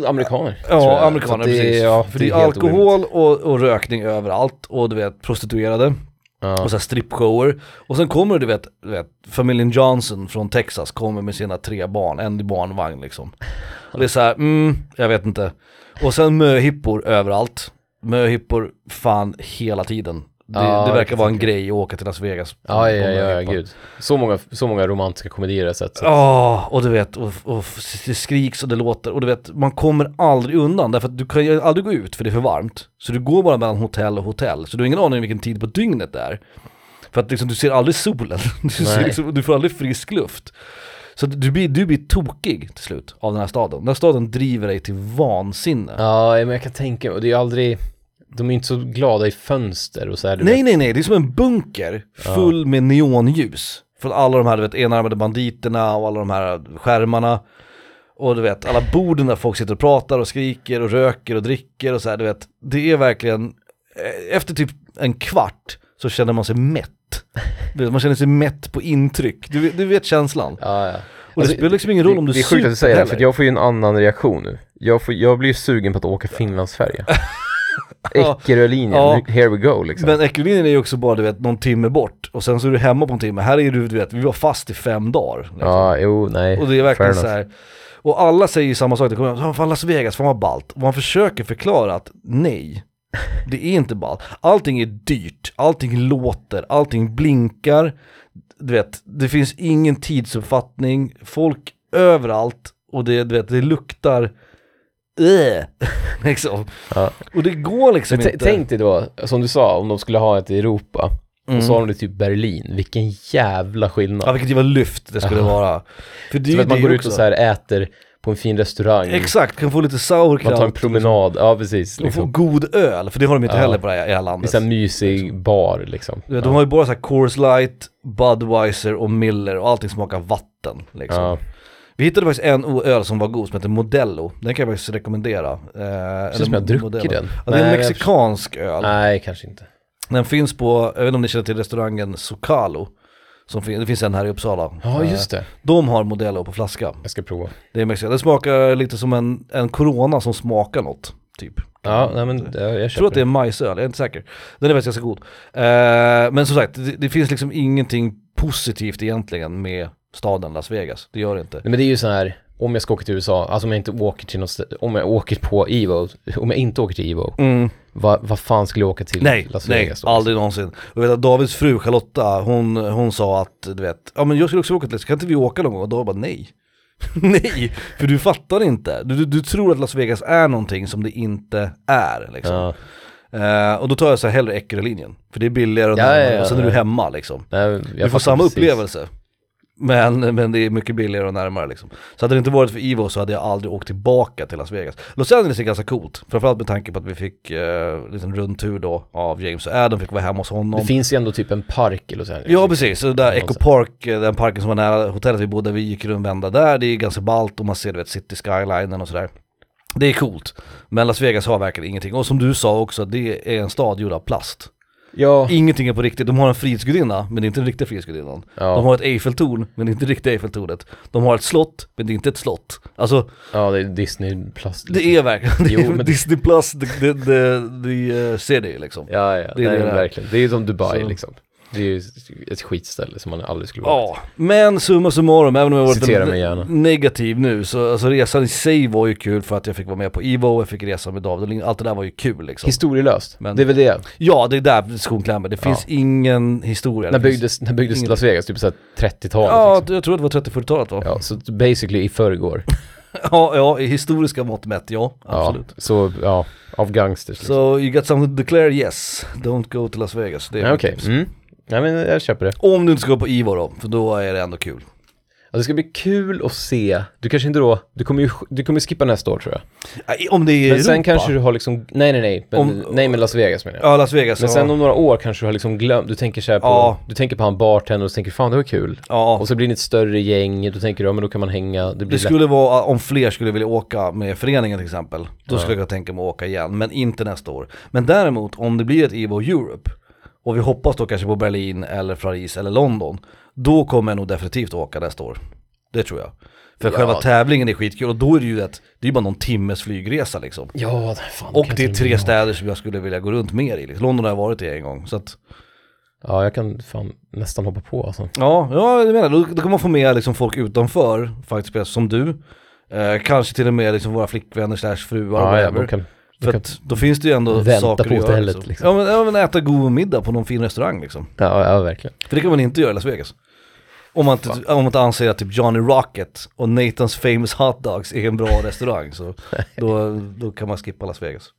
[SPEAKER 1] amerikaner.
[SPEAKER 2] Ja, amerikaner
[SPEAKER 1] det
[SPEAKER 2] precis.
[SPEAKER 1] Ja,
[SPEAKER 2] För det är, alkohol och, och rökning överallt och du vet prostituerade.
[SPEAKER 1] Ja.
[SPEAKER 2] Och så strippshower. Och sen kommer du vet, du vet, familjen Johnson från Texas kommer med sina tre barn, en i barnvagn liksom. Och det är så här, mm, jag vet inte. Och sen möhippor överallt. Möhippor fan hela tiden. Det,
[SPEAKER 1] Ja,
[SPEAKER 2] det
[SPEAKER 1] jag
[SPEAKER 2] verkar vara en grej att åka till Las Vegas.
[SPEAKER 1] Ja, ja, ja, ja, gud. Så många, så många romantiska komedier jag har sett. Så.
[SPEAKER 2] Ja, och du vet, och, och det skriks och det låter, och du vet, man kommer aldrig undan därför att du kan ju aldrig gå ut för det är för varmt. Så du går bara mellan hotell och hotell, så du har ingen aning om vilken tid på dygnet det är. För att liksom, du ser aldrig solen, du, ser liksom, du får aldrig frisk luft. Så du blir, du blir tokig till slut av den här staden. Den här staden driver dig till vansinne.
[SPEAKER 1] Ja, men jag kan tänka mig, och det är ju aldrig, de är inte så glada i fönster och så här.
[SPEAKER 2] Nej
[SPEAKER 1] vet.
[SPEAKER 2] nej nej, det är som en bunker full med neonljus. Från alla de här du vet, enarmade banditerna och alla de här skärmarna. Och du vet, alla borden där folk sitter och pratar och skriker och röker och dricker och så här, du vet. Det är verkligen, eh, efter typ en kvart så känner man sig mätt. Man känner sig mätt på intryck, du, vet- du vet känslan.
[SPEAKER 1] Ja, ja.
[SPEAKER 2] Och det
[SPEAKER 1] Alltså,
[SPEAKER 2] spelar liksom ingen roll om du
[SPEAKER 1] Det är sjukt att du
[SPEAKER 2] super
[SPEAKER 1] säger det, för jag får ju en annan reaktion nu. Jag, får, jag blir ju sugen på att åka Finlandsfärja. Eckerölinjen,
[SPEAKER 2] Ja.
[SPEAKER 1] here we go liksom.
[SPEAKER 2] Men Ekerölinjen är ju också bara du vet någon timme bort och sen så är du hemma på en timme. Här är du, du vet, vi var fast i fem dagar. liksom.
[SPEAKER 1] Ja, jo, nej.
[SPEAKER 2] Och det är verkligen så här. Och alla säger ju samma sak, det kommer, fan Las Vegas, fan vad ballt. Och man försöker förklara att nej, det är inte ballt. Allting är dyrt, allting låter, allting blinkar. Du vet, det finns ingen tidsuppfattning, folk överallt och det, du vet, det luktar äh, liksom.
[SPEAKER 1] Ja.
[SPEAKER 2] Och det går liksom
[SPEAKER 1] Men
[SPEAKER 2] inte.
[SPEAKER 1] tänk dig då, som du sa, om de skulle ha ett i Europa.
[SPEAKER 2] Mm.
[SPEAKER 1] Och så har de det typ Berlin, vilken jävla skillnad.
[SPEAKER 2] Ja vilket jävla lyft det skulle
[SPEAKER 1] Ja.
[SPEAKER 2] vara. För det är
[SPEAKER 1] Som
[SPEAKER 2] ju
[SPEAKER 1] att man går ut
[SPEAKER 2] också.
[SPEAKER 1] och så här äter på en fin restaurang.
[SPEAKER 2] Exakt, kan få lite
[SPEAKER 1] Man
[SPEAKER 2] sauerkraut.
[SPEAKER 1] tar en promenad, ja precis.
[SPEAKER 2] Och få
[SPEAKER 1] Liksom.
[SPEAKER 2] god öl, för det har de inte
[SPEAKER 1] Ja.
[SPEAKER 2] heller på det här, i det här
[SPEAKER 1] Det är
[SPEAKER 2] landet.
[SPEAKER 1] så här mysig bar liksom.
[SPEAKER 2] Vet, De har ju bara så här Coors Light, Budweiser och Miller och allting smakar vatten liksom.
[SPEAKER 1] Ja.
[SPEAKER 2] Vi hittade faktiskt en öl som var god som heter Modello, den kan jag faktiskt rekommendera. Eh,
[SPEAKER 1] känns som jag har druckit den.
[SPEAKER 2] Ja, det är en
[SPEAKER 1] Nej,
[SPEAKER 2] mexikansk öl.
[SPEAKER 1] Nej, kanske inte.
[SPEAKER 2] Den finns på, jag vet inte om ni känner till restaurangen Socalo. Som fin- det finns en här i Uppsala.
[SPEAKER 1] Ja,
[SPEAKER 2] Eh,
[SPEAKER 1] just det.
[SPEAKER 2] De har Modello på flaska.
[SPEAKER 1] Jag ska prova.
[SPEAKER 2] Det är. Det smakar lite som en, en Corona som smakar något, typ.
[SPEAKER 1] Ja, nej men jag, jag
[SPEAKER 2] Jag tror att det är majsöl, jag är inte säker. Den är faktiskt ganska god. Eh, men som sagt, det, det finns liksom ingenting positivt egentligen med staden Las Vegas. Det gör det inte.
[SPEAKER 1] Nej, men det är ju så här, om jag ska åka till USA, alltså om jag inte åker till något om jag åker på Evo, om jag inte åker till Evo,
[SPEAKER 2] Mm.
[SPEAKER 1] vad, vad fan skulle jag åka till
[SPEAKER 2] Nej,
[SPEAKER 1] Las
[SPEAKER 2] nej,
[SPEAKER 1] Vegas då?
[SPEAKER 2] aldrig någonsin. Och vet att Davids fru Charlotta, hon, hon sa att, du vet, ja men jag skulle också åka till, kan inte vi åka någon gång? Och David bara nej. nej, för du fattar inte. Du, du, du tror att Las Vegas är någonting som det inte är liksom.
[SPEAKER 1] Ja,
[SPEAKER 2] Eh, och då tar jag så här hellre Eckerölinjen. För det är billigare och
[SPEAKER 1] Ja, ja, ja,
[SPEAKER 2] och sen är
[SPEAKER 1] ja.
[SPEAKER 2] du hemma liksom.
[SPEAKER 1] nej, jag
[SPEAKER 2] Du får samma
[SPEAKER 1] precis.
[SPEAKER 2] upplevelse. Men, men det är mycket billigare och närmare liksom. Så hade det inte varit för Evo så hade jag aldrig åkt tillbaka till Las Vegas. Los Angeles är ganska coolt, framförallt med tanke på att vi fick eh, liksom rundtur då av James och Adam, fick vara hemma hos honom.
[SPEAKER 1] Det finns ju ändå typ en park i Los Angeles.
[SPEAKER 2] Ja precis, så där Echo. Park, eh, den parken som var nära hotellet vi bodde, vi gick runt vända där, det är ganska ballt och man ser du vet city skylinen och sådär. Det är coolt, men Las Vegas har verkligen ingenting. Och som du sa också, det är en stad gjord av plast.
[SPEAKER 1] Ja,
[SPEAKER 2] Ingenting är på riktigt, de har en frihetsgudinna, men det är inte den riktiga frihetsgudinnan.
[SPEAKER 1] Ja.
[SPEAKER 2] De har ett Eiffeltorn, men det är inte det riktiga Eiffeltornet. De har ett slott, men det är inte ett slott. Alltså,
[SPEAKER 1] ja det är Disney plast.
[SPEAKER 2] det är verkligen, det
[SPEAKER 1] Jo,
[SPEAKER 2] är
[SPEAKER 1] men-
[SPEAKER 2] Disney plus, the, the, the, the city liksom.
[SPEAKER 1] Ja, ja,
[SPEAKER 2] Det är
[SPEAKER 1] nej,
[SPEAKER 2] det
[SPEAKER 1] verkligen. Det är som Dubai
[SPEAKER 2] Så.
[SPEAKER 1] liksom. Det är ju ett skitställe som man aldrig skulle vara.
[SPEAKER 2] Ja, men summa summarum, även om jag varit negativ nu, så alltså resan i sig var ju kul för att jag fick vara med på Evo, jag fick resa med David och allt det där var ju kul liksom.
[SPEAKER 1] Historielöst,
[SPEAKER 2] Men-
[SPEAKER 1] det är väl det.
[SPEAKER 2] ja, det är där skon klämmer, det finns ingen historia.
[SPEAKER 1] När byggdes, när byggdes
[SPEAKER 2] ingen-
[SPEAKER 1] Las Vegas? Typ såhär 30-talet
[SPEAKER 2] Ja,
[SPEAKER 1] liksom.
[SPEAKER 2] jag tror det var 30-40-talet va?
[SPEAKER 1] Ja, så basically i förrgår.
[SPEAKER 2] Ja, ja, i historiska mått mätt, ja, absolut.
[SPEAKER 1] Ja, så, ja, av gangsters liksom.
[SPEAKER 2] So you got something to declare? Yes. Don't go to Las Vegas. Det är
[SPEAKER 1] Ja,
[SPEAKER 2] mitt tips.
[SPEAKER 1] mm. Nej men jag köper det.
[SPEAKER 2] Om du inte ska gå på Ivo då, för då är det ändå kul.
[SPEAKER 1] Ja, det ska bli kul att se, du kanske inte då, du kommer ju, du kommer skippa nästa år tror jag.
[SPEAKER 2] Nej, Om det är i
[SPEAKER 1] Men sen
[SPEAKER 2] Europa.
[SPEAKER 1] kanske du har liksom, nej nej nej, men,
[SPEAKER 2] Om-
[SPEAKER 1] nej men Las Vegas menar jag.
[SPEAKER 2] Ja, Las Vegas.
[SPEAKER 1] Men
[SPEAKER 2] ja.
[SPEAKER 1] sen om några år kanske du har liksom glömt, du tänker så här på,
[SPEAKER 2] Ja.
[SPEAKER 1] du tänker på han bartender och så tänker fan det var kul.
[SPEAKER 2] Ja,
[SPEAKER 1] Och så blir det ett större gäng, då tänker du ja men då kan man hänga, det blir
[SPEAKER 2] det
[SPEAKER 1] lätt.
[SPEAKER 2] skulle vara om fler skulle vilja åka med föreningen till exempel. Då skulle jag tänka mig att åka igen, men inte nästa år. Men däremot om det blir ett Evo Europe, och vi hoppas då kanske på Berlin eller Paris eller London, då kommer jag nog definitivt åka nästa år. Det tror jag. För
[SPEAKER 1] Ja.
[SPEAKER 2] själva tävlingen är skitkul och då är det ju ett, det är bara någon timmes flygresa liksom.
[SPEAKER 1] Ja, fan.
[SPEAKER 2] Och det är tre städer som jag skulle vilja gå runt mer i. London har jag varit i en gång. Så att,
[SPEAKER 1] Ja, jag kan fan nästan hoppa på alltså.
[SPEAKER 2] ja, ja, jag menar, då, då kan man få med liksom folk utanför, faktiskt som du. Eh, kanske till och med liksom våra flickvänner slash fruar.
[SPEAKER 1] Ja, ja, de kan,
[SPEAKER 2] För att då finns det ju ändå
[SPEAKER 1] vänta
[SPEAKER 2] saker
[SPEAKER 1] på
[SPEAKER 2] att göra. Liksom.
[SPEAKER 1] liksom.
[SPEAKER 2] Ja, men, ja men äta god middag på någon fin restaurang liksom.
[SPEAKER 1] ja, ja verkligen.
[SPEAKER 2] För det kan man inte göra i Las Vegas. Om man inte, om man inte anser att typ Johnny Rocket och Nathans Famous Hot Dogs är en bra restaurang så då, då kan man skippa Las Vegas.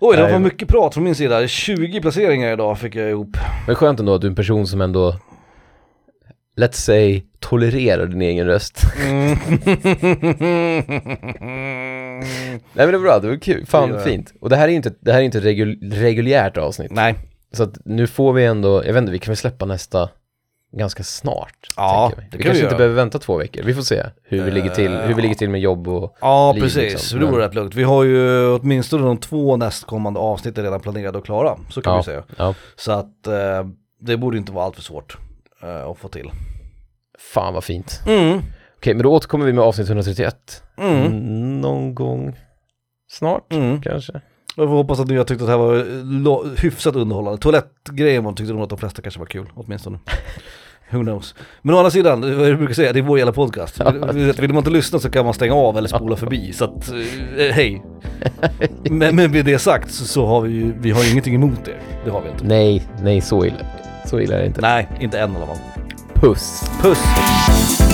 [SPEAKER 2] Oj, det var mycket prat från min sida. 20 placeringar idag fick jag ihop.
[SPEAKER 1] Men skönt ändå att du är en person som ändå, let's say, tolererar din egen röst.
[SPEAKER 2] Mm.
[SPEAKER 1] Nej men det är bra, det var kul,
[SPEAKER 2] Det
[SPEAKER 1] fan
[SPEAKER 2] jag.
[SPEAKER 1] fint. Och det här är ju inte, det här är inte regul, reguljärt avsnitt.
[SPEAKER 2] Nej,
[SPEAKER 1] Så att nu får vi ändå, jag vet inte, vi kan väl släppa nästa ganska snart.
[SPEAKER 2] Ja,
[SPEAKER 1] vi.
[SPEAKER 2] det
[SPEAKER 1] vi
[SPEAKER 2] kan
[SPEAKER 1] kanske
[SPEAKER 2] vi
[SPEAKER 1] inte
[SPEAKER 2] göra.
[SPEAKER 1] behöver vänta två veckor, vi får se hur vi ligger till, hur vi ligger till med jobb och
[SPEAKER 2] ja
[SPEAKER 1] liv,
[SPEAKER 2] precis.
[SPEAKER 1] liksom.
[SPEAKER 2] Det vore rätt lugnt. Vi har ju åtminstone de två nästkommande avsnitten redan planerade och klara. Så kan
[SPEAKER 1] Ja.
[SPEAKER 2] vi säga.
[SPEAKER 1] ja,
[SPEAKER 2] Så att eh, det borde inte vara allt för svårt att få till.
[SPEAKER 1] fan vad fint.
[SPEAKER 2] Mm.
[SPEAKER 1] Okej, men då återkommer vi med avsnitt 131.
[SPEAKER 2] Mm.
[SPEAKER 1] Någon gång snart,
[SPEAKER 2] Mm.
[SPEAKER 1] kanske.
[SPEAKER 2] Jag får hoppas att ni har tyckt att det här var eh, hyfsat underhållande. Toalettgrejen tyckte nog att de flesta kanske var kul, åtminstone. Who knows. Men å andra sidan, vad jag brukar säga, det är vår jävla podcast. Vill, vill man inte lyssna så kan man stänga av eller spola förbi. Så att, eh, hej. Men, men med det sagt så, så har vi ju, vi har ju ingenting emot er. Det har vi inte.
[SPEAKER 1] Nej, nej så illa. Så illa är det inte.
[SPEAKER 2] Nej, inte än i alla fall.
[SPEAKER 1] Puss!
[SPEAKER 2] Puss!